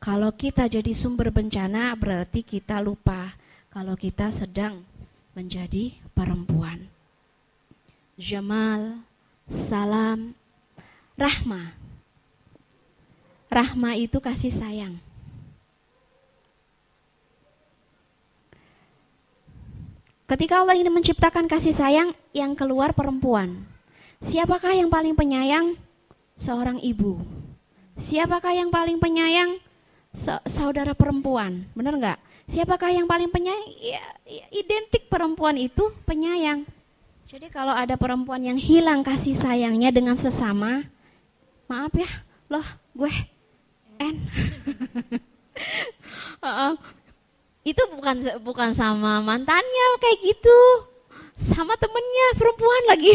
[SPEAKER 1] Kalau kita jadi sumber bencana berarti kita lupa kalau kita sedang menjadi perempuan. Jamal, salam, rahma. Rahma itu kasih sayang. Ketika Allah ingin menciptakan kasih sayang, yang keluar perempuan. Siapakah yang paling penyayang? Seorang ibu. Siapakah yang paling penyayang? Saudara perempuan. Benar nggak? Siapakah yang paling penyayang? Ya, ya, identik perempuan itu penyayang. Jadi kalau ada perempuan yang hilang kasih sayangnya dengan sesama, maaf ya, loh gue N. <laughs> itu bukan bukan sama mantannya kayak gitu, sama temennya perempuan lagi.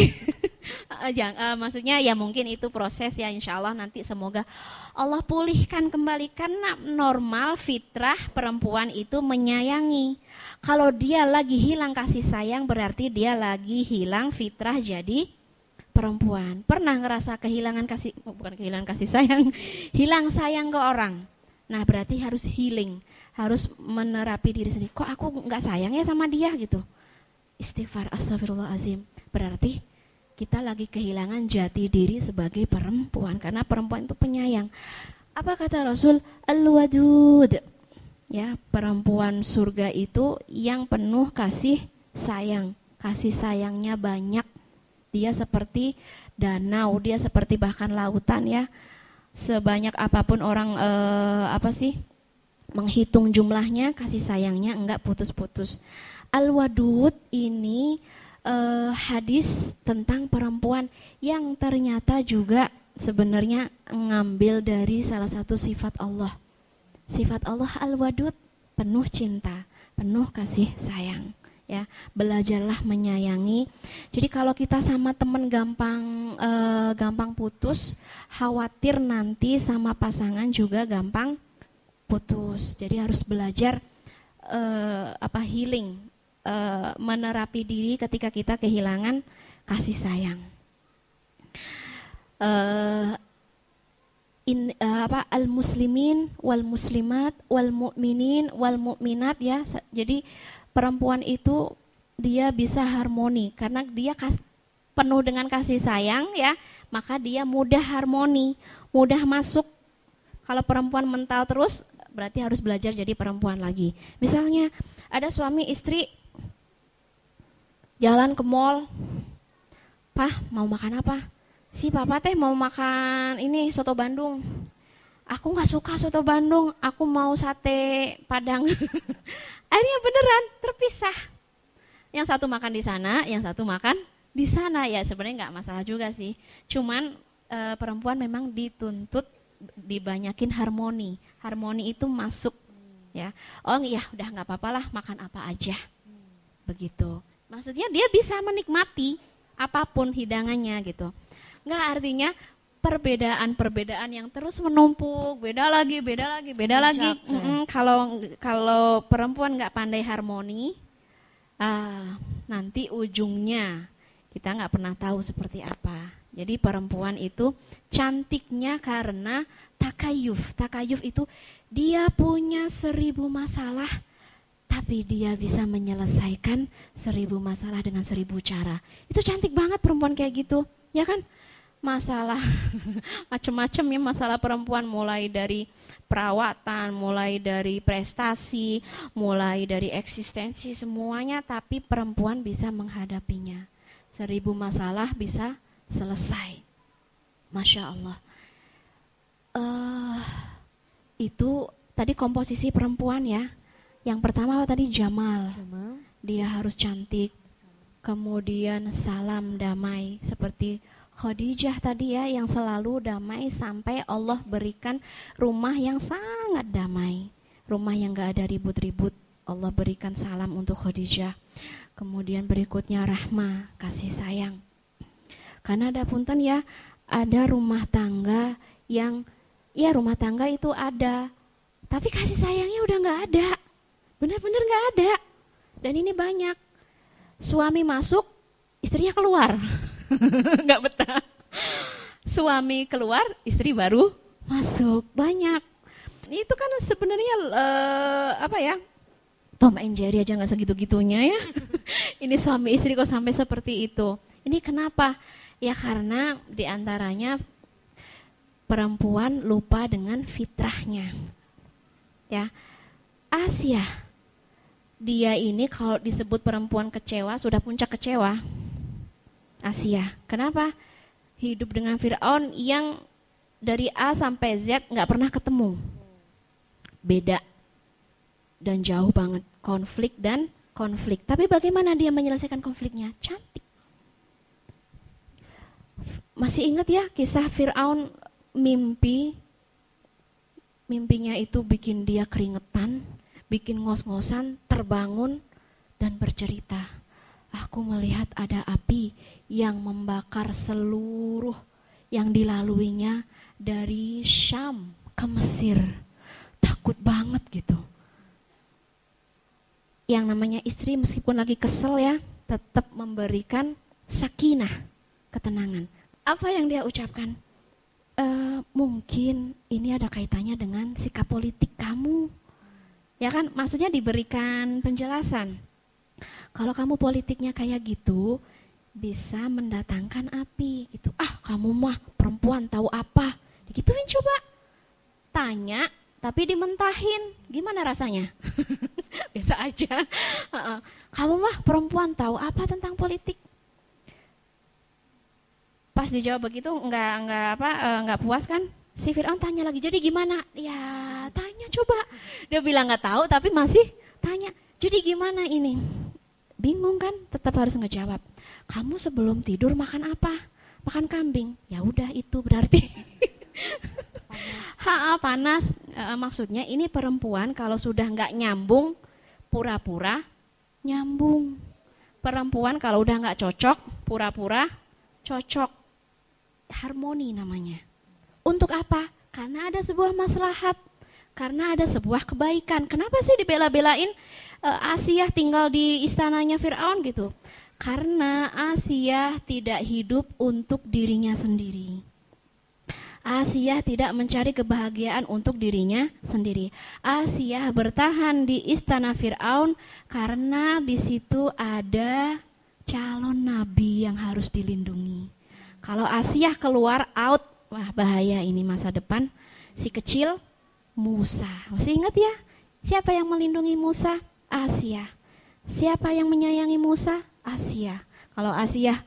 [SPEAKER 1] <laughs> Jangan, uh, maksudnya ya mungkin itu proses ya insya Allah nanti semoga Allah pulihkan kembali karena normal fitrah perempuan itu menyayangi. Kalau dia lagi hilang kasih sayang berarti dia lagi hilang fitrah jadi perempuan. Pernah ngerasa kehilangan kasih oh, bukan kehilangan kasih sayang, <laughs> hilang sayang ke orang. Nah, berarti harus healing, harus menerapi diri sendiri. Kok aku nggak sayang ya sama dia gitu? Istighfar astagfirullahalazim. Berarti kita lagi kehilangan jati diri sebagai perempuan karena perempuan itu penyayang. Apa kata Rasul? Al-wadud. Ya, perempuan surga itu yang penuh kasih sayang. Kasih sayangnya banyak. Dia seperti danau, dia seperti bahkan lautan ya. Sebanyak apa pun orang eh, apa sih? menghitung jumlahnya, kasih sayangnya enggak putus-putus. Al-wadud ini uh, hadis tentang perempuan yang ternyata juga sebenarnya ngambil dari salah satu sifat Allah. Sifat Allah al-wadud, penuh cinta, penuh kasih sayang. Ya, belajarlah menyayangi. Jadi kalau kita sama temen gampang uh, gampang putus, khawatir nanti sama pasangan juga gampang putus. Jadi harus belajar uh, apa healing, uh, menerapi diri ketika kita kehilangan kasih sayang. Uh, in uh, apa al muslimin wal muslimat wal mukminin wal mukminat ya. Jadi perempuan itu dia bisa harmoni karena dia kas, penuh dengan kasih sayang ya, maka dia mudah harmoni, mudah masuk. Kalau perempuan mental terus berarti harus belajar jadi perempuan lagi. Misalnya ada suami istri jalan ke mall Pah mau makan apa si papa teh mau makan ini soto Bandung aku nggak suka soto Bandung aku mau sate Padang <laughs> akhirnya beneran terpisah Yang satu makan di sana, yang satu makan di sana. Ya sebenarnya nggak masalah juga sih. Cuman e, perempuan memang dituntut dibanyakin harmoni. Harmoni itu masuk ya. Oh iya, udah nggak apa-apa lah makan apa aja. Begitu. Maksudnya dia bisa menikmati apa pun hidangannya gitu. Nggak artinya perbedaan-perbedaan yang terus menumpuk, beda lagi, beda lagi, beda Puncak, lagi. Mm -mm, kalau kalau perempuan nggak pandai harmoni, uh, nanti ujungnya kita nggak pernah tahu seperti apa. Jadi perempuan itu cantiknya karena takayuf. Takayuf itu dia punya seribu masalah, tapi dia bisa menyelesaikan seribu masalah dengan seribu cara. Itu cantik banget perempuan kayak gitu, ya kan? Masalah <laughs> macam-macam ya masalah perempuan mulai dari perawatan, mulai dari prestasi, mulai dari eksistensi semuanya tapi perempuan bisa menghadapinya. Seribu masalah bisa selesai. Masya Allah. Uh, itu tadi komposisi perempuan ya. Yang pertama tadi Jamal. Jamal. Dia harus cantik. Kemudian salam damai seperti Khadijah tadi ya yang selalu damai sampai Allah berikan rumah yang sangat damai. Rumah yang gak ada ribut-ribut. Allah berikan salam untuk Khadijah. Kemudian berikutnya rahmah, kasih sayang. Karena ada punten ya, ada rumah tangga yang ya rumah tangga itu ada, tapi kasih sayangnya udah nggak ada. Benar-benar nggak ada. Dan ini banyak. Suami masuk, istrinya keluar. <laughs> <laughs> nggak betah. Suami keluar, istri baru masuk. Banyak. Itu kan sebenarnya uh, apa ya? Tom and Jerry aja nggak segitu-gitunya ya. <laughs> Ini suami istri kok sampai seperti itu. Ini kenapa? Ya karena di antaranya perempuan lupa dengan fitrahnya. Ya, Asia, dia ini kalau disebut perempuan kecewa sudah puncak kecewa. Asia. Kenapa? Hidup dengan Fir'aun yang dari A sampai Z nggak pernah ketemu. Beda dan jauh banget konflik dan konflik. Tapi bagaimana dia menyelesaikan konfliknya? Cantik. Masih ingat ya kisah Fir'aun mimpi mimpinya itu bikin dia keringetan, bikin ngos-ngosan, terbangun dan bercerita. Aku melihat ada api yang membakar seluruh yang dilaluinya dari Syam ke Mesir. Takut banget gitu. Yang namanya istri meskipun lagi kesel ya, tetap memberikan sakinah, ketenangan. Apa yang dia ucapkan? E, mungkin ini ada kaitannya dengan sikap politik kamu. Ya kan, maksudnya diberikan penjelasan. Kalau kamu politiknya kayak gitu, bisa mendatangkan api gitu. Ah, kamu mah perempuan tahu apa? Dikituin coba. Tanya tapi dimentahin. Gimana rasanya? <laughs> Biasa aja. kamu mah perempuan tahu apa tentang politik? Pas dijawab begitu nggak nggak apa eh, nggak puas kan? Si Fir'aun tanya lagi, jadi gimana? Ya tanya coba. Dia bilang nggak tahu tapi masih tanya. Jadi gimana ini? Bingung kan? Tetap harus ngejawab kamu sebelum tidur makan apa? Makan kambing. Ya udah itu berarti. Ha, panas. E, maksudnya ini perempuan kalau sudah nggak nyambung, pura-pura nyambung. Perempuan kalau udah nggak cocok, pura-pura cocok. Harmoni namanya. Untuk apa? Karena ada sebuah maslahat. Karena ada sebuah kebaikan. Kenapa sih dibela-belain e, Asia tinggal di istananya Fir'aun gitu? Karena Asia tidak hidup untuk dirinya sendiri. Asia tidak mencari kebahagiaan untuk dirinya sendiri. Asia bertahan di istana Firaun karena di situ ada calon nabi yang harus dilindungi. Kalau Asia keluar out, wah bahaya ini masa depan. Si kecil Musa. Masih ingat ya? Siapa yang melindungi Musa? Asia. Siapa yang menyayangi Musa? Asia. Kalau Asia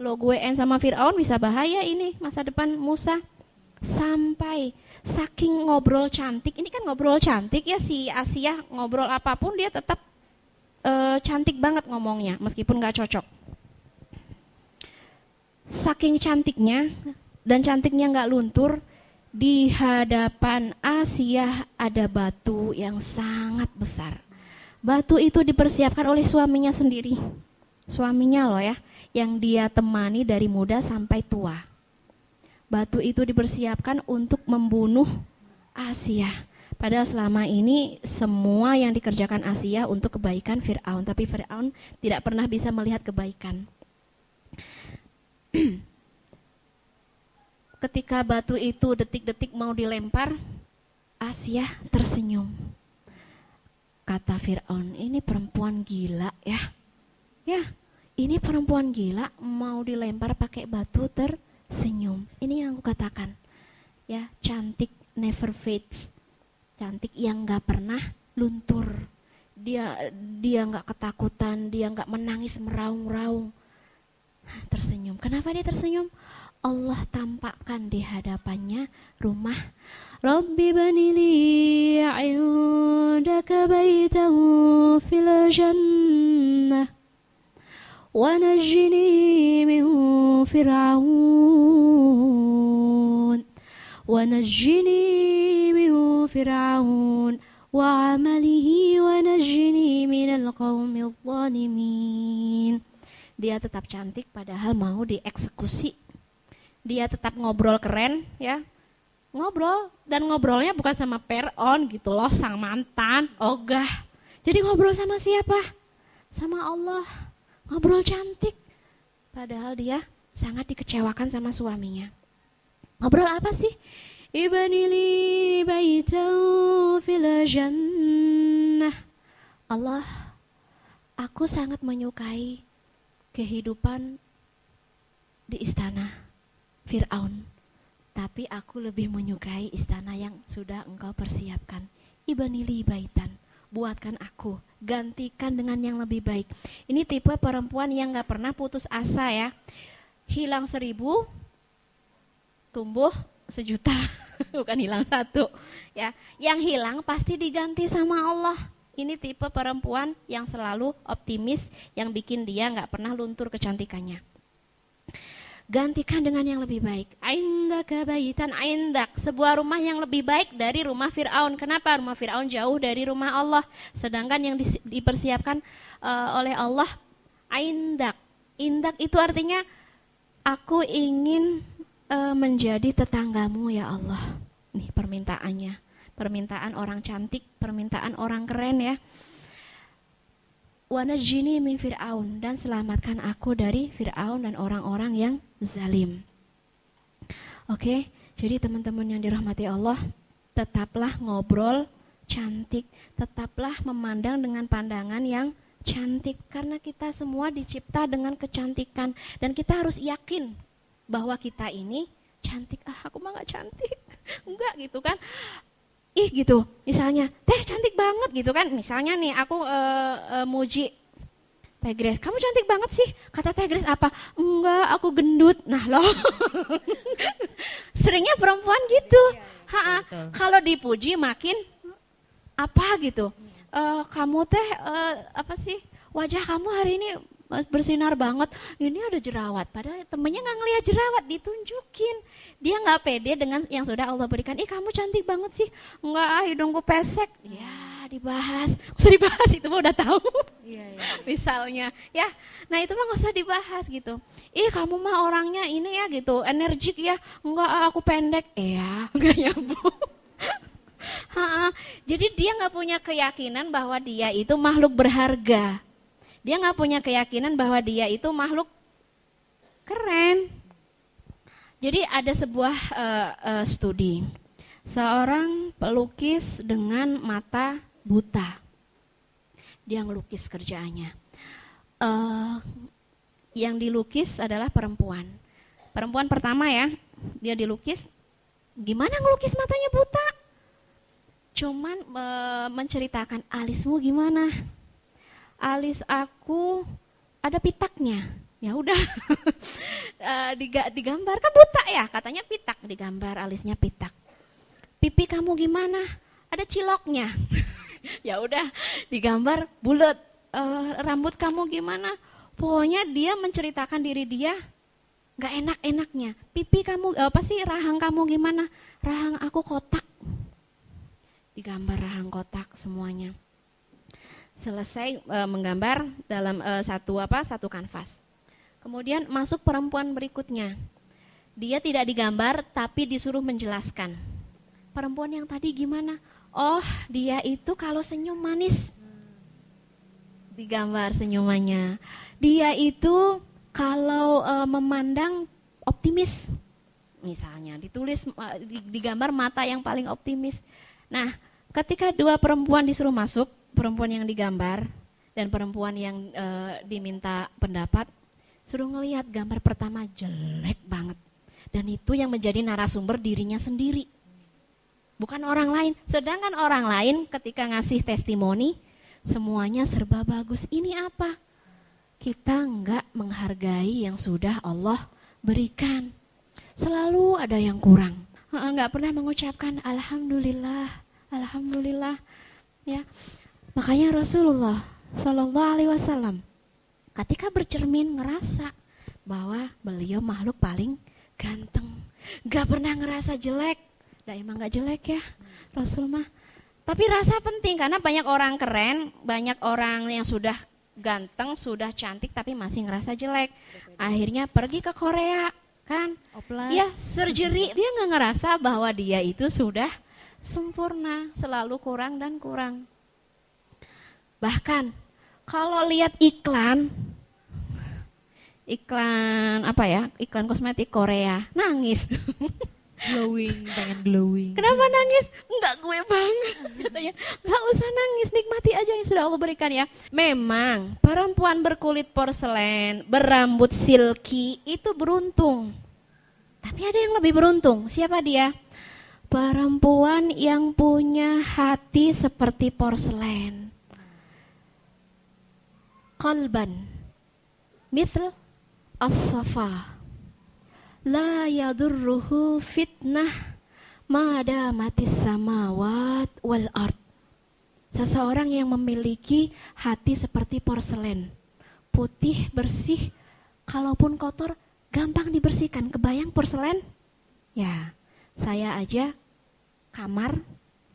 [SPEAKER 1] lo gue en sama Fir'aun bisa bahaya ini masa depan Musa. Sampai saking ngobrol cantik, ini kan ngobrol cantik ya si Asia ngobrol apa pun dia tetap uh, cantik banget ngomongnya, meskipun gak cocok. Saking cantiknya dan cantiknya nggak luntur, di hadapan Asia ada batu yang sangat besar. Batu itu dipersiapkan oleh suaminya sendiri. Suaminya loh ya, yang dia temani dari muda sampai tua. Batu itu dipersiapkan untuk membunuh Asia. Padahal selama ini semua yang dikerjakan Asia untuk kebaikan Fir'aun. Tapi Fir'aun tidak pernah bisa melihat kebaikan. <clears throat> Ketika batu itu detik-detik mau dilempar, Asia tersenyum. Kata Fir'aun, ini perempuan gila ya. Ya, ini perempuan gila mau dilempar pakai batu tersenyum. Ini yang aku katakan. Ya, cantik never fades. Cantik yang nggak pernah luntur. Dia dia nggak ketakutan dia nggak menangis meraung-raung. Tersenyum. Kenapa dia tersenyum? Allah tampakkan di hadapannya rumah. Rabbi banili indaka baitan fil jannah wa najjini min fir'aun wa najjini فرعون وعمله ونجني من القوم الظالمين dia tetap cantik padahal mau dieksekusi dia tetap ngobrol keren ya ngobrol dan ngobrolnya bukan sama peron gitu loh sang mantan ogah jadi ngobrol sama siapa sama Allah ngobrol cantik padahal dia sangat dikecewakan sama suaminya ngobrol apa sih ibni li baitan fil jannah. Allah, aku sangat menyukai kehidupan di istana Fir'aun. Tapi aku lebih menyukai istana yang sudah engkau persiapkan. Ibnili baitan, buatkan aku, gantikan dengan yang lebih baik. Ini tipe perempuan yang gak pernah putus asa ya. Hilang seribu, tumbuh sejuta. <laughs> bukan hilang satu ya yang hilang pasti diganti sama Allah ini tipe perempuan yang selalu optimis yang bikin dia nggak pernah luntur kecantikannya gantikan dengan yang lebih baik. Aindaka baitan aindak, sebuah rumah yang lebih baik dari rumah Firaun. Kenapa? Rumah Firaun jauh dari rumah Allah, sedangkan yang dipersiapkan uh, oleh Allah aindak. Indak itu artinya aku ingin uh, menjadi tetanggamu ya Allah. Nih permintaannya, permintaan orang cantik, permintaan orang keren ya. Wanajini min Fir'aun dan selamatkan aku dari Fir'aun dan orang-orang yang zalim. Oke, jadi teman-teman yang dirahmati Allah, tetaplah ngobrol cantik, tetaplah memandang dengan pandangan yang cantik karena kita semua dicipta dengan kecantikan dan kita harus yakin bahwa kita ini cantik. Ah aku mah gak cantik. <laughs> Enggak gitu kan ih gitu misalnya teh cantik banget gitu kan misalnya nih aku uh, uh, muji Teh Grace, kamu cantik banget sih. Kata Teh Grace apa? Enggak, aku gendut. Nah loh, <laughs> seringnya perempuan gitu. Ha -ha. Kalau dipuji makin apa gitu. Uh, kamu teh uh, apa sih? Wajah kamu hari ini bersinar banget. Ini ada jerawat. Padahal temennya nggak ngeliat jerawat, ditunjukin. Dia nggak pede dengan yang sudah Allah berikan. Ih kamu cantik banget sih. Enggak ah hidungku pesek. Ya dibahas. Gak usah dibahas itu mah udah tahu. Iya, iya. <laughs> Misalnya ya. Nah itu mah nggak usah dibahas gitu. Ih kamu mah orangnya ini ya gitu. Energik ya. Enggak ah, aku pendek. Iya <laughs> nggak nyambung. <laughs> Ha, jadi dia nggak punya keyakinan bahwa dia itu makhluk berharga dia nggak punya keyakinan bahwa dia itu makhluk keren. Jadi ada sebuah uh, uh, studi, seorang pelukis dengan mata buta, dia ngelukis kerjaannya. Uh, yang dilukis adalah perempuan. Perempuan pertama ya, dia dilukis. Gimana ngelukis matanya buta? Cuman uh, menceritakan alismu gimana, alis aku ada pitaknya. Ya udah, <laughs> uh, digambar kan buta ya, katanya pitak digambar alisnya pitak. Pipi kamu gimana? Ada ciloknya. <laughs> ya udah, digambar bulat. eh, rambut kamu gimana? Pokoknya dia menceritakan diri dia nggak enak-enaknya. Pipi kamu eh, apa sih rahang kamu gimana? Rahang aku kotak. Digambar rahang kotak semuanya. Selesai e, menggambar dalam e, satu apa? Satu kanvas. Kemudian masuk perempuan berikutnya. Dia tidak digambar tapi disuruh menjelaskan. Perempuan yang tadi gimana? Oh, dia itu kalau senyum manis. Digambar senyumannya. Dia itu kalau e, memandang optimis. Misalnya ditulis e, digambar mata yang paling optimis. Nah, ketika dua perempuan disuruh masuk, perempuan yang digambar dan perempuan yang e, diminta pendapat, suruh ngelihat gambar pertama jelek banget. Dan itu yang menjadi narasumber dirinya sendiri. Bukan orang lain. Sedangkan orang lain ketika ngasih testimoni, semuanya serba bagus. Ini apa? Kita enggak menghargai yang sudah Allah berikan. Selalu ada yang kurang. Enggak pernah mengucapkan Alhamdulillah, Alhamdulillah. Ya, makanya Rasulullah Shallallahu Alaihi Wasallam ketika bercermin ngerasa bahwa beliau makhluk paling ganteng, gak pernah ngerasa jelek. Nah emang gak jelek ya Rasul mah. Tapi rasa penting karena banyak orang keren, banyak orang yang sudah ganteng, sudah cantik tapi masih ngerasa jelek. Akhirnya pergi ke Korea kan?
[SPEAKER 2] Oplas.
[SPEAKER 1] Ya surgery dia nggak ngerasa bahwa dia itu sudah sempurna, selalu kurang dan kurang. Bahkan kalau lihat iklan iklan apa ya? Iklan kosmetik Korea. Nangis. <laughs>
[SPEAKER 2] Glowing pengen glowing.
[SPEAKER 1] Kenapa nangis? Enggak gue banget. Katanya nggak usah nangis nikmati aja yang sudah Allah berikan ya. Memang perempuan berkulit porselen berambut silky itu beruntung. Tapi ada yang lebih beruntung. Siapa dia? Perempuan yang punya hati seperti porselen kalban mithl as-safa. La yadurruhu fitnah mada mati samawat wal ard. Seseorang yang memiliki hati seperti porselen putih bersih kalaupun kotor gampang dibersihkan. Kebayang porselen? Ya saya aja kamar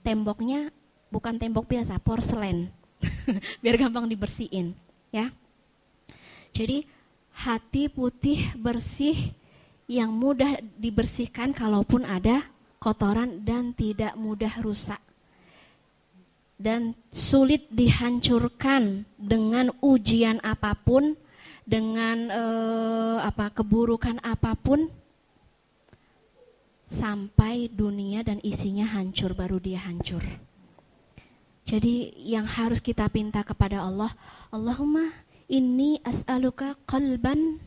[SPEAKER 1] temboknya bukan tembok biasa porselen. <laughs> Biar gampang dibersihin ya jadi hati putih bersih yang mudah dibersihkan kalaupun ada kotoran dan tidak mudah rusak dan sulit dihancurkan dengan ujian apa pun dengan eh, apa keburukan apa pun sampai dunia dan isinya hancur baru dia hancur. Jadi yang harus kita pinta kepada Allah, Allahumma ini as'aluka qalban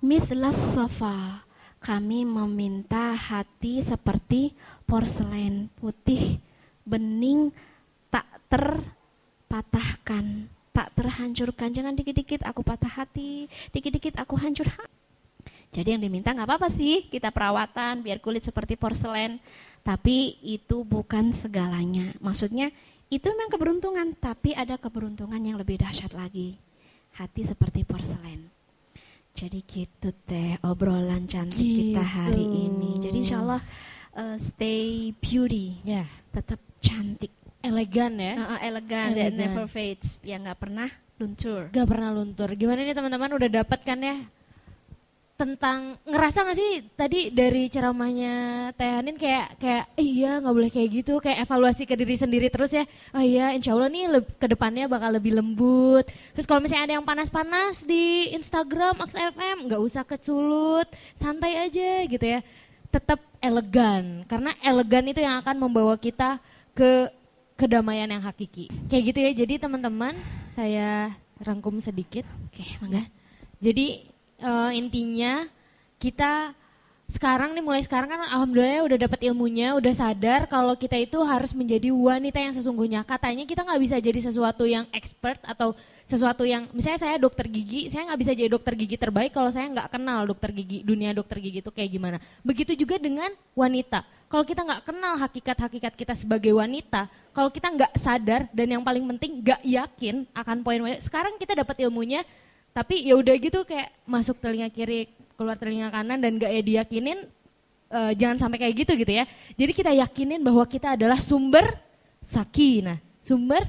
[SPEAKER 1] mithlas safa. Kami meminta hati seperti porselen putih, bening, tak terpatahkan, tak terhancurkan. Jangan dikit-dikit aku patah hati, dikit-dikit aku hancur hati. Jadi yang diminta nggak apa-apa sih, kita perawatan biar kulit seperti porselen. Tapi itu bukan segalanya. Maksudnya itu memang keberuntungan, tapi ada keberuntungan yang lebih dahsyat lagi hati seperti porselen. Jadi gitu teh obrolan cantik gitu. kita hari ini. Jadi insya Allah uh, stay beauty,
[SPEAKER 2] yeah.
[SPEAKER 1] tetap cantik,
[SPEAKER 2] elegan ya,
[SPEAKER 1] uh, uh, elegan, elegan, that never fades, yang nggak pernah luntur.
[SPEAKER 2] Gak pernah luntur. Gimana nih teman-teman udah dapat kan ya tentang ngerasa gak sih tadi dari ceramahnya Tehanin kayak kayak iya nggak boleh kayak gitu. Kayak evaluasi ke diri sendiri terus ya oh iya insya Allah nih ke depannya bakal lebih lembut. Terus kalau misalnya ada yang panas-panas di Instagram XFM nggak usah keculut santai aja gitu ya. Tetap elegan karena elegan itu yang akan membawa kita ke kedamaian yang hakiki. Kayak gitu ya jadi teman-teman saya rangkum sedikit.
[SPEAKER 1] Oke mangga.
[SPEAKER 2] Jadi uh, intinya kita sekarang nih mulai sekarang kan alhamdulillah udah dapat ilmunya, udah sadar kalau kita itu harus menjadi wanita yang sesungguhnya. Katanya kita nggak bisa jadi sesuatu yang expert atau sesuatu yang misalnya saya dokter gigi, saya nggak bisa jadi dokter gigi terbaik kalau saya nggak kenal dokter gigi, dunia dokter gigi itu kayak gimana. Begitu juga dengan wanita. Kalau kita nggak kenal hakikat-hakikat kita sebagai wanita, kalau kita nggak sadar dan yang paling penting nggak yakin akan poin sekarang kita dapat ilmunya, tapi ya udah gitu kayak masuk telinga kiri keluar telinga kanan dan gak ya diyakinin uh, jangan sampai kayak gitu gitu ya. Jadi kita yakinin bahwa kita adalah sumber sakinah, sumber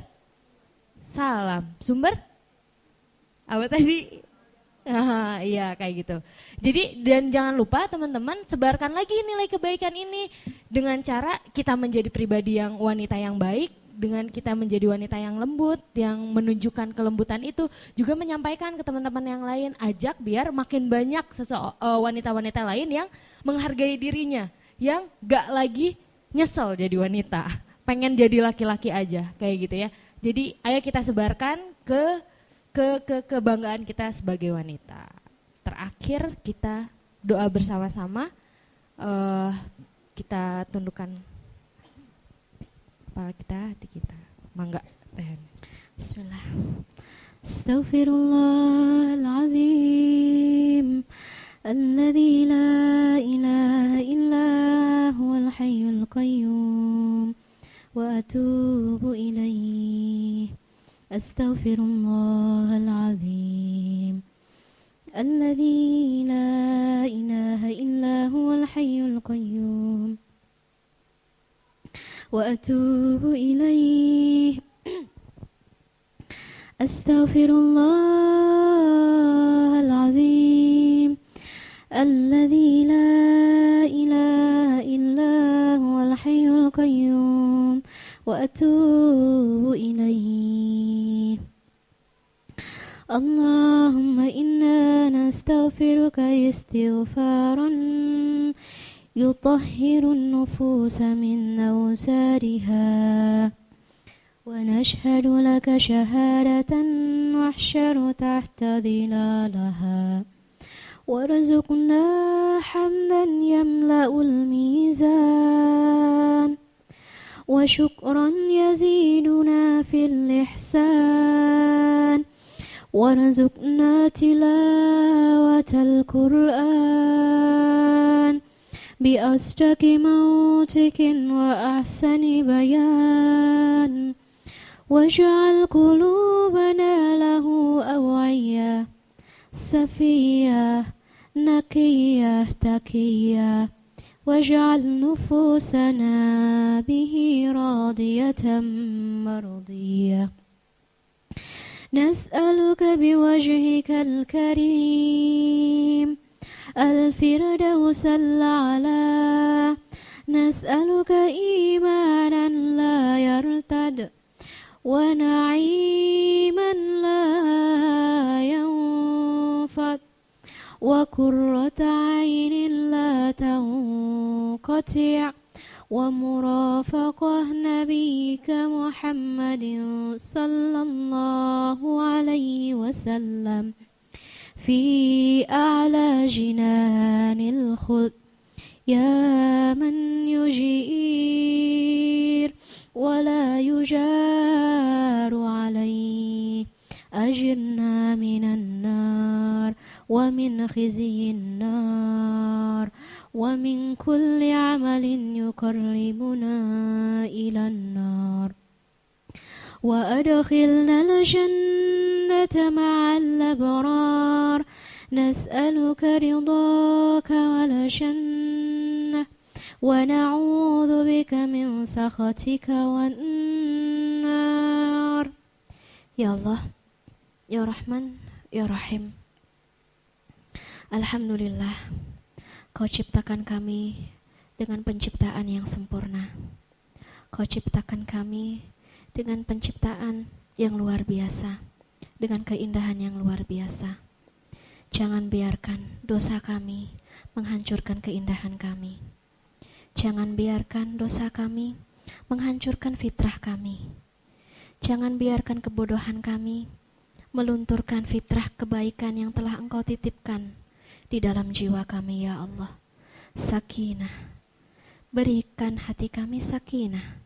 [SPEAKER 2] salam, sumber apa tadi? Ah, <laughs> iya kayak gitu. Jadi dan jangan lupa teman-teman sebarkan lagi nilai kebaikan ini dengan cara kita menjadi pribadi yang wanita yang baik, dengan kita menjadi wanita yang lembut, yang menunjukkan kelembutan itu, juga menyampaikan ke teman-teman yang lain, ajak biar makin banyak eh, wanita-wanita lain yang menghargai dirinya, yang gak lagi nyesel jadi wanita, pengen jadi laki-laki aja, kayak gitu ya. Jadi ayo kita sebarkan ke ke ke kebanggaan kita sebagai wanita. Terakhir kita doa bersama-sama, uh, kita tundukkan kepala kita, hati kita. Mangga, teh.
[SPEAKER 1] Bismillah. Astaghfirullahaladzim الذي لا إله إلا هو الحي القيوم وأتوب إليه أستغفر الله العظيم الذي لا إله إلا هو الحي القيوم وأتوب إليه. أستغفر الله العظيم الذي لا إله إلا هو الحي القيوم وأتوب إليه. اللهم إنا نستغفرك استغفارا يطهر النفوس من أوسارها. ونشهد لك شهادة نحشر تحت ظلالها. وارزقنا حمدا يملأ الميزان. وشكرا يزيدنا في الإحسان. وارزقنا تلاوة القرآن. بأصدق موتك وأحسن بيان. واجعل قلوبنا له أوعية سفية نقية تكية واجعل نفوسنا به راضية مرضية. نسألك بوجهك الكريم الفردوس الأعلى. نسألك إيمانا لا يرتد ونعيما لا ينفد وقرة عين لا تنقطع ومرافقة نبيك محمد صلى الله عليه وسلم. في أعلى جنان الخلد. يا من يجير ولا يجار عليه. أجرنا من النار ومن خزي النار ومن كل عمل يقربنا إلى النار. وأدخلنا الجنة مع الأبرار نسألك رضاك والجنة ونعوذ بك من سخطك والنار يا الله يا رحمن يا رحيم Alhamdulillah Kau ciptakan kami dengan penciptaan yang sempurna Kau ciptakan kami dengan penciptaan yang luar biasa, dengan keindahan yang luar biasa. Jangan biarkan dosa kami menghancurkan keindahan kami. Jangan biarkan dosa kami menghancurkan fitrah kami. Jangan biarkan kebodohan kami melunturkan fitrah kebaikan yang telah Engkau titipkan di dalam jiwa kami, ya Allah. sakinah. Berikan hati kami sakinah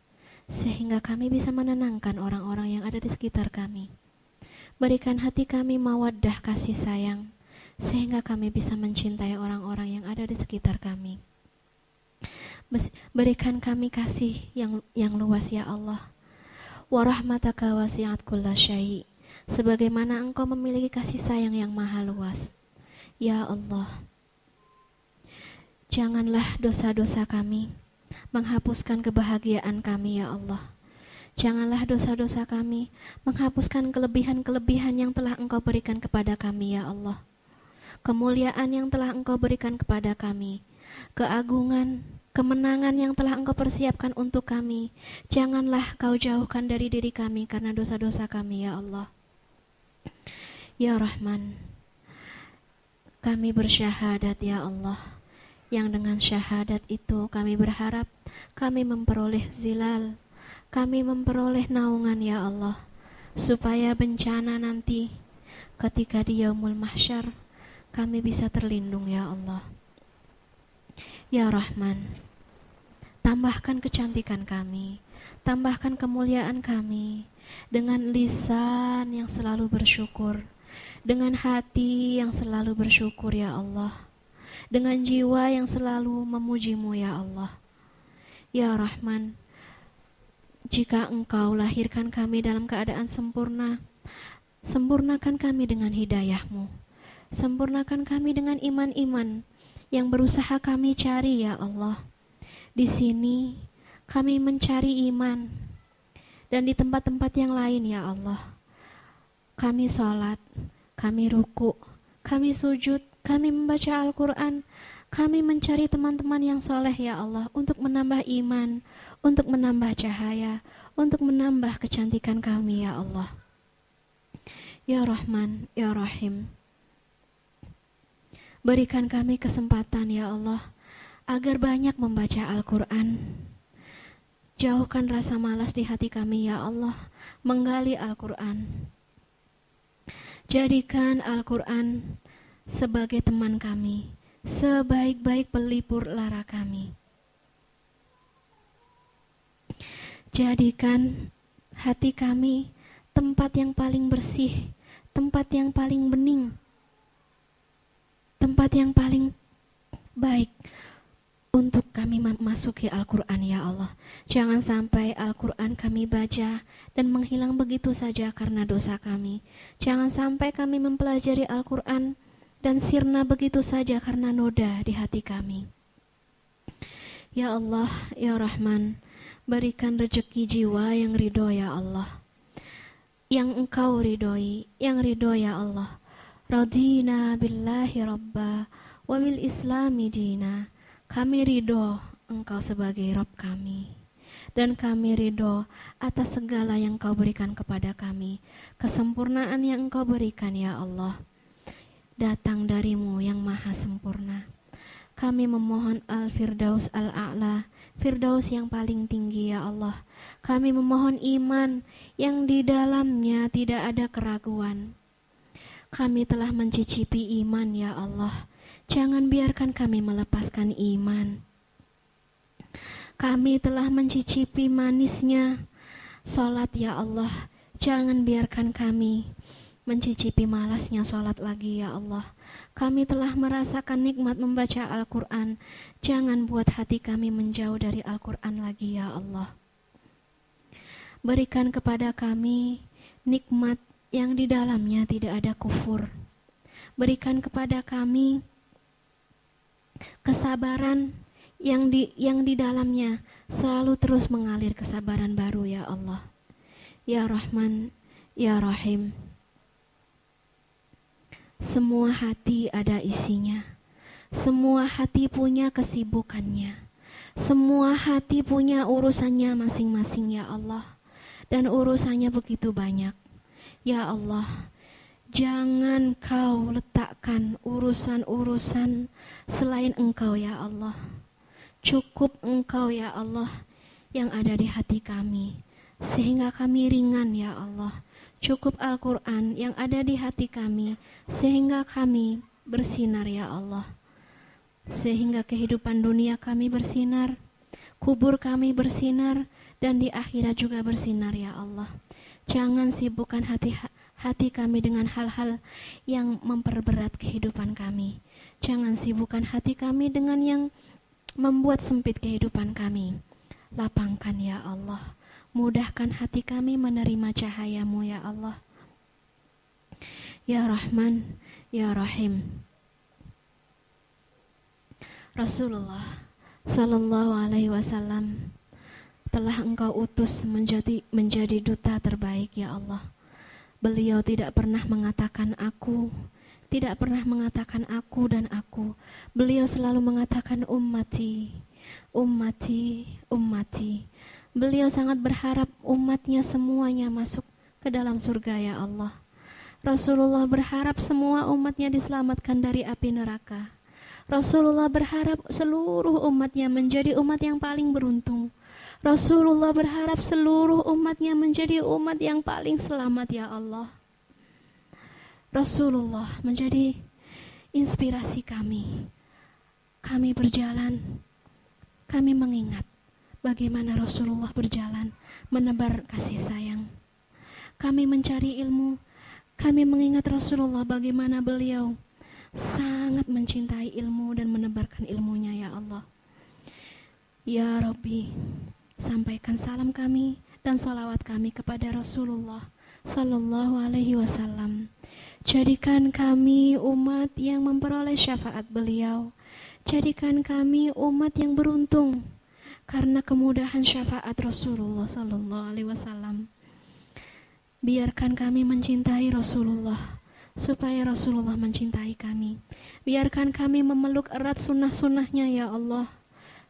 [SPEAKER 1] sehingga kami bisa menenangkan orang-orang yang ada di sekitar kami. Berikan hati kami mawaddah kasih sayang sehingga kami bisa mencintai orang-orang yang ada di sekitar kami. Berikan kami kasih yang yang luas ya Allah. Warahmataka wasi'at kulla. Sebagaimana Engkau memiliki kasih sayang yang maha luas. Ya Allah, janganlah dosa-dosa kami menghapuskan kebahagiaan kami ya Allah. Janganlah dosa-dosa kami menghapuskan kelebihan-kelebihan yang telah Engkau berikan kepada kami ya Allah. Kemuliaan yang telah Engkau berikan kepada kami, keagungan, kemenangan yang telah Engkau persiapkan untuk kami. Janganlah Kau jauhkan dari diri kami karena dosa-dosa kami ya Allah. Ya Rahman, kami bersyahadat ya Allah, yang dengan syahadat itu kami berharap kami memperoleh zilal, kami memperoleh naungan ya Allah, supaya bencana nanti ketika di yaumul mahsyar kami bisa terlindung ya Allah. Ya Rahman, tambahkan kecantikan kami, tambahkan kemuliaan kami dengan lisan yang selalu bersyukur dengan hati yang selalu bersyukur ya Allah, dengan jiwa yang selalu memujimu ya Allah. Ya Rahman, jika Engkau lahirkan kami dalam keadaan sempurna, sempurnakan kami dengan hidayahmu. Sempurnakan kami dengan iman-iman yang berusaha kami cari ya Allah. Di sini kami mencari iman dan di tempat-tempat yang lain ya Allah. Kami sholat, kami ruku, kami sujud, kami membaca Al-Quran, kami mencari teman-teman yang soleh ya Allah untuk menambah iman, untuk menambah cahaya, untuk menambah kecantikan kami ya Allah. Ya Rahman, Ya Rahim. Berikan kami kesempatan ya Allah agar banyak membaca Al-Quran. Jauhkan rasa malas di hati kami ya Allah, menggali Al-Quran Jadikan Al-Quran sebagai teman kami, sebaik-baik pelipur lara kami. Jadikan hati kami tempat yang paling bersih, tempat yang paling bening, tempat yang paling baik untuk kami memasuki Al-Quran ya Allah. Jangan sampai Al-Quran kami baca dan menghilang begitu saja karena dosa kami. Jangan sampai kami mempelajari Al-Quran dan sirna begitu saja karena noda di hati kami. Ya Allah, Ya Rahman, berikan rejeki jiwa yang ridho ya Allah. Yang engkau ridhoi, yang ridho ya Allah. Radina billahi rabba wa bil islami dina kami ridho Engkau sebagai Rob kami. Dan kami ridho atas segala yang Kau berikan kepada kami. Kesempurnaan yang Engkau berikan ya Allah. Datang darimu yang maha sempurna. Kami memohon Al-Firdaus Al-A'la, Firdaus yang paling tinggi ya Allah. Kami memohon iman yang di dalamnya tidak ada keraguan. Kami telah mencicipi iman ya Allah Jangan biarkan kami melepaskan iman. Kami telah mencicipi manisnya solat ya Allah. Jangan biarkan kami mencicipi malasnya solat lagi ya Allah. Kami telah merasakan nikmat membaca Al-Quran. Jangan buat hati kami menjauh dari Al-Quran lagi ya Allah. Berikan kepada kami nikmat yang di dalamnya tidak ada kufur. Berikan kepada kami kesabaran yang di yang di dalamnya selalu terus mengalir kesabaran baru ya Allah. Ya Rahman, ya Rahim. Semua hati ada isinya. Semua hati punya kesibukannya. Semua hati punya urusannya masing-masing ya Allah. Dan urusannya begitu banyak. Ya Allah, Jangan kau letakkan urusan-urusan selain engkau ya Allah. Cukup engkau ya Allah yang ada di hati kami. Sehingga kami ringan ya Allah. Cukup Al-Quran yang ada di hati kami. Sehingga kami bersinar ya Allah. sehingga kehidupan dunia kami bersinar, kubur kami bersinar, dan di akhirat juga bersinar ya Allah. Jangan sibukkan hati hati kami dengan hal-hal yang memperberat kehidupan kami. Jangan sibukkan hati kami dengan yang membuat sempit kehidupan kami. Lapangkan ya Allah. Mudahkan hati kami menerima cahayamu ya Allah. Ya Rahman, Ya Rahim. Rasulullah Sallallahu Alaihi Wasallam telah Engkau utus menjadi menjadi duta terbaik ya Allah. Beliau tidak pernah mengatakan aku, tidak pernah mengatakan aku dan aku. Beliau selalu mengatakan ummati, ummati, ummati. Beliau sangat berharap umatnya semuanya masuk ke dalam surga ya Allah. Rasulullah berharap semua umatnya diselamatkan dari api neraka. Rasulullah berharap seluruh umatnya menjadi umat yang paling beruntung. Rasulullah berharap seluruh umatnya menjadi umat yang paling selamat ya Allah. Rasulullah menjadi inspirasi kami. Kami berjalan, kami mengingat bagaimana Rasulullah berjalan menebar kasih sayang. Kami mencari ilmu, kami mengingat Rasulullah bagaimana beliau sangat mencintai ilmu dan menebarkan ilmunya ya Allah. Ya Rabbi, sampaikan salam kami dan salawat kami kepada Rasulullah Sallallahu Alaihi Wasallam. Jadikan kami umat yang memperoleh syafaat beliau. Jadikan kami umat yang beruntung karena kemudahan syafaat Rasulullah Sallallahu Alaihi Wasallam. Biarkan kami mencintai Rasulullah supaya Rasulullah mencintai kami. Biarkan kami memeluk erat sunnah-sunnahnya ya Allah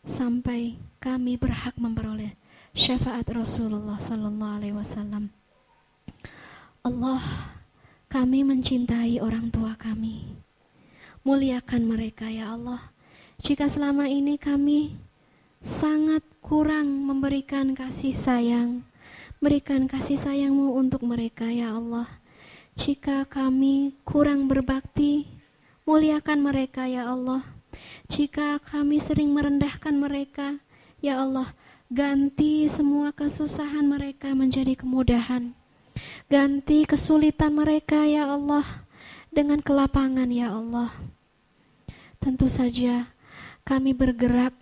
[SPEAKER 1] sampai kami berhak memperoleh syafaat Rasulullah Sallallahu Alaihi Wasallam. Allah, kami mencintai orang tua kami. Muliakan mereka ya Allah. Jika selama ini kami sangat kurang memberikan kasih sayang, berikan kasih sayangmu untuk mereka ya Allah jika kami kurang berbakti, muliakan mereka ya Allah. Jika kami sering merendahkan mereka, ya Allah, ganti semua kesusahan mereka menjadi kemudahan. Ganti kesulitan mereka ya Allah dengan kelapangan ya Allah. Tentu saja kami bergerak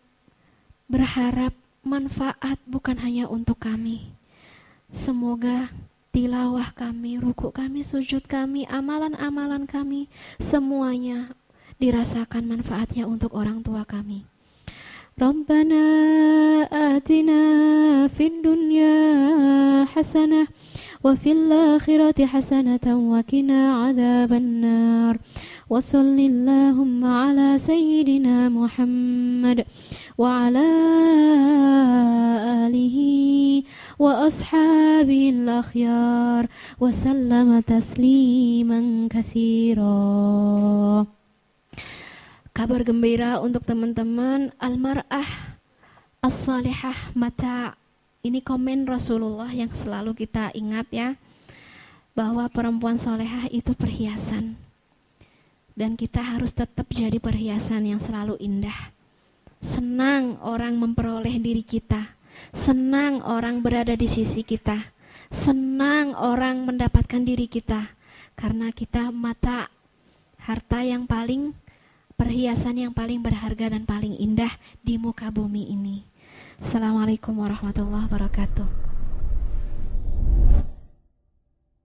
[SPEAKER 1] berharap manfaat bukan hanya untuk kami. Semoga tilawah kami, ruku kami, sujud kami, amalan-amalan kami, semuanya dirasakan manfaatnya untuk orang tua kami. Atina fid dunya hasanah wa fil akhirati hasanatan wa qina adzabannar. Wa sallallahu ala sayyidina Muhammad wa ala alihi وأصحابه الأخيار وسلم تسليما كثيرا Kabar gembira untuk teman-teman Almar'ah As-salihah mata Ini komen Rasulullah yang selalu kita ingat ya Bahwa perempuan solehah itu perhiasan Dan kita harus tetap jadi perhiasan yang selalu indah Senang orang memperoleh diri kita Senang orang berada di sisi kita. Senang orang mendapatkan diri kita. Karena kita mata harta yang paling perhiasan yang paling berharga dan paling indah di muka bumi ini. Assalamualaikum warahmatullahi wabarakatuh.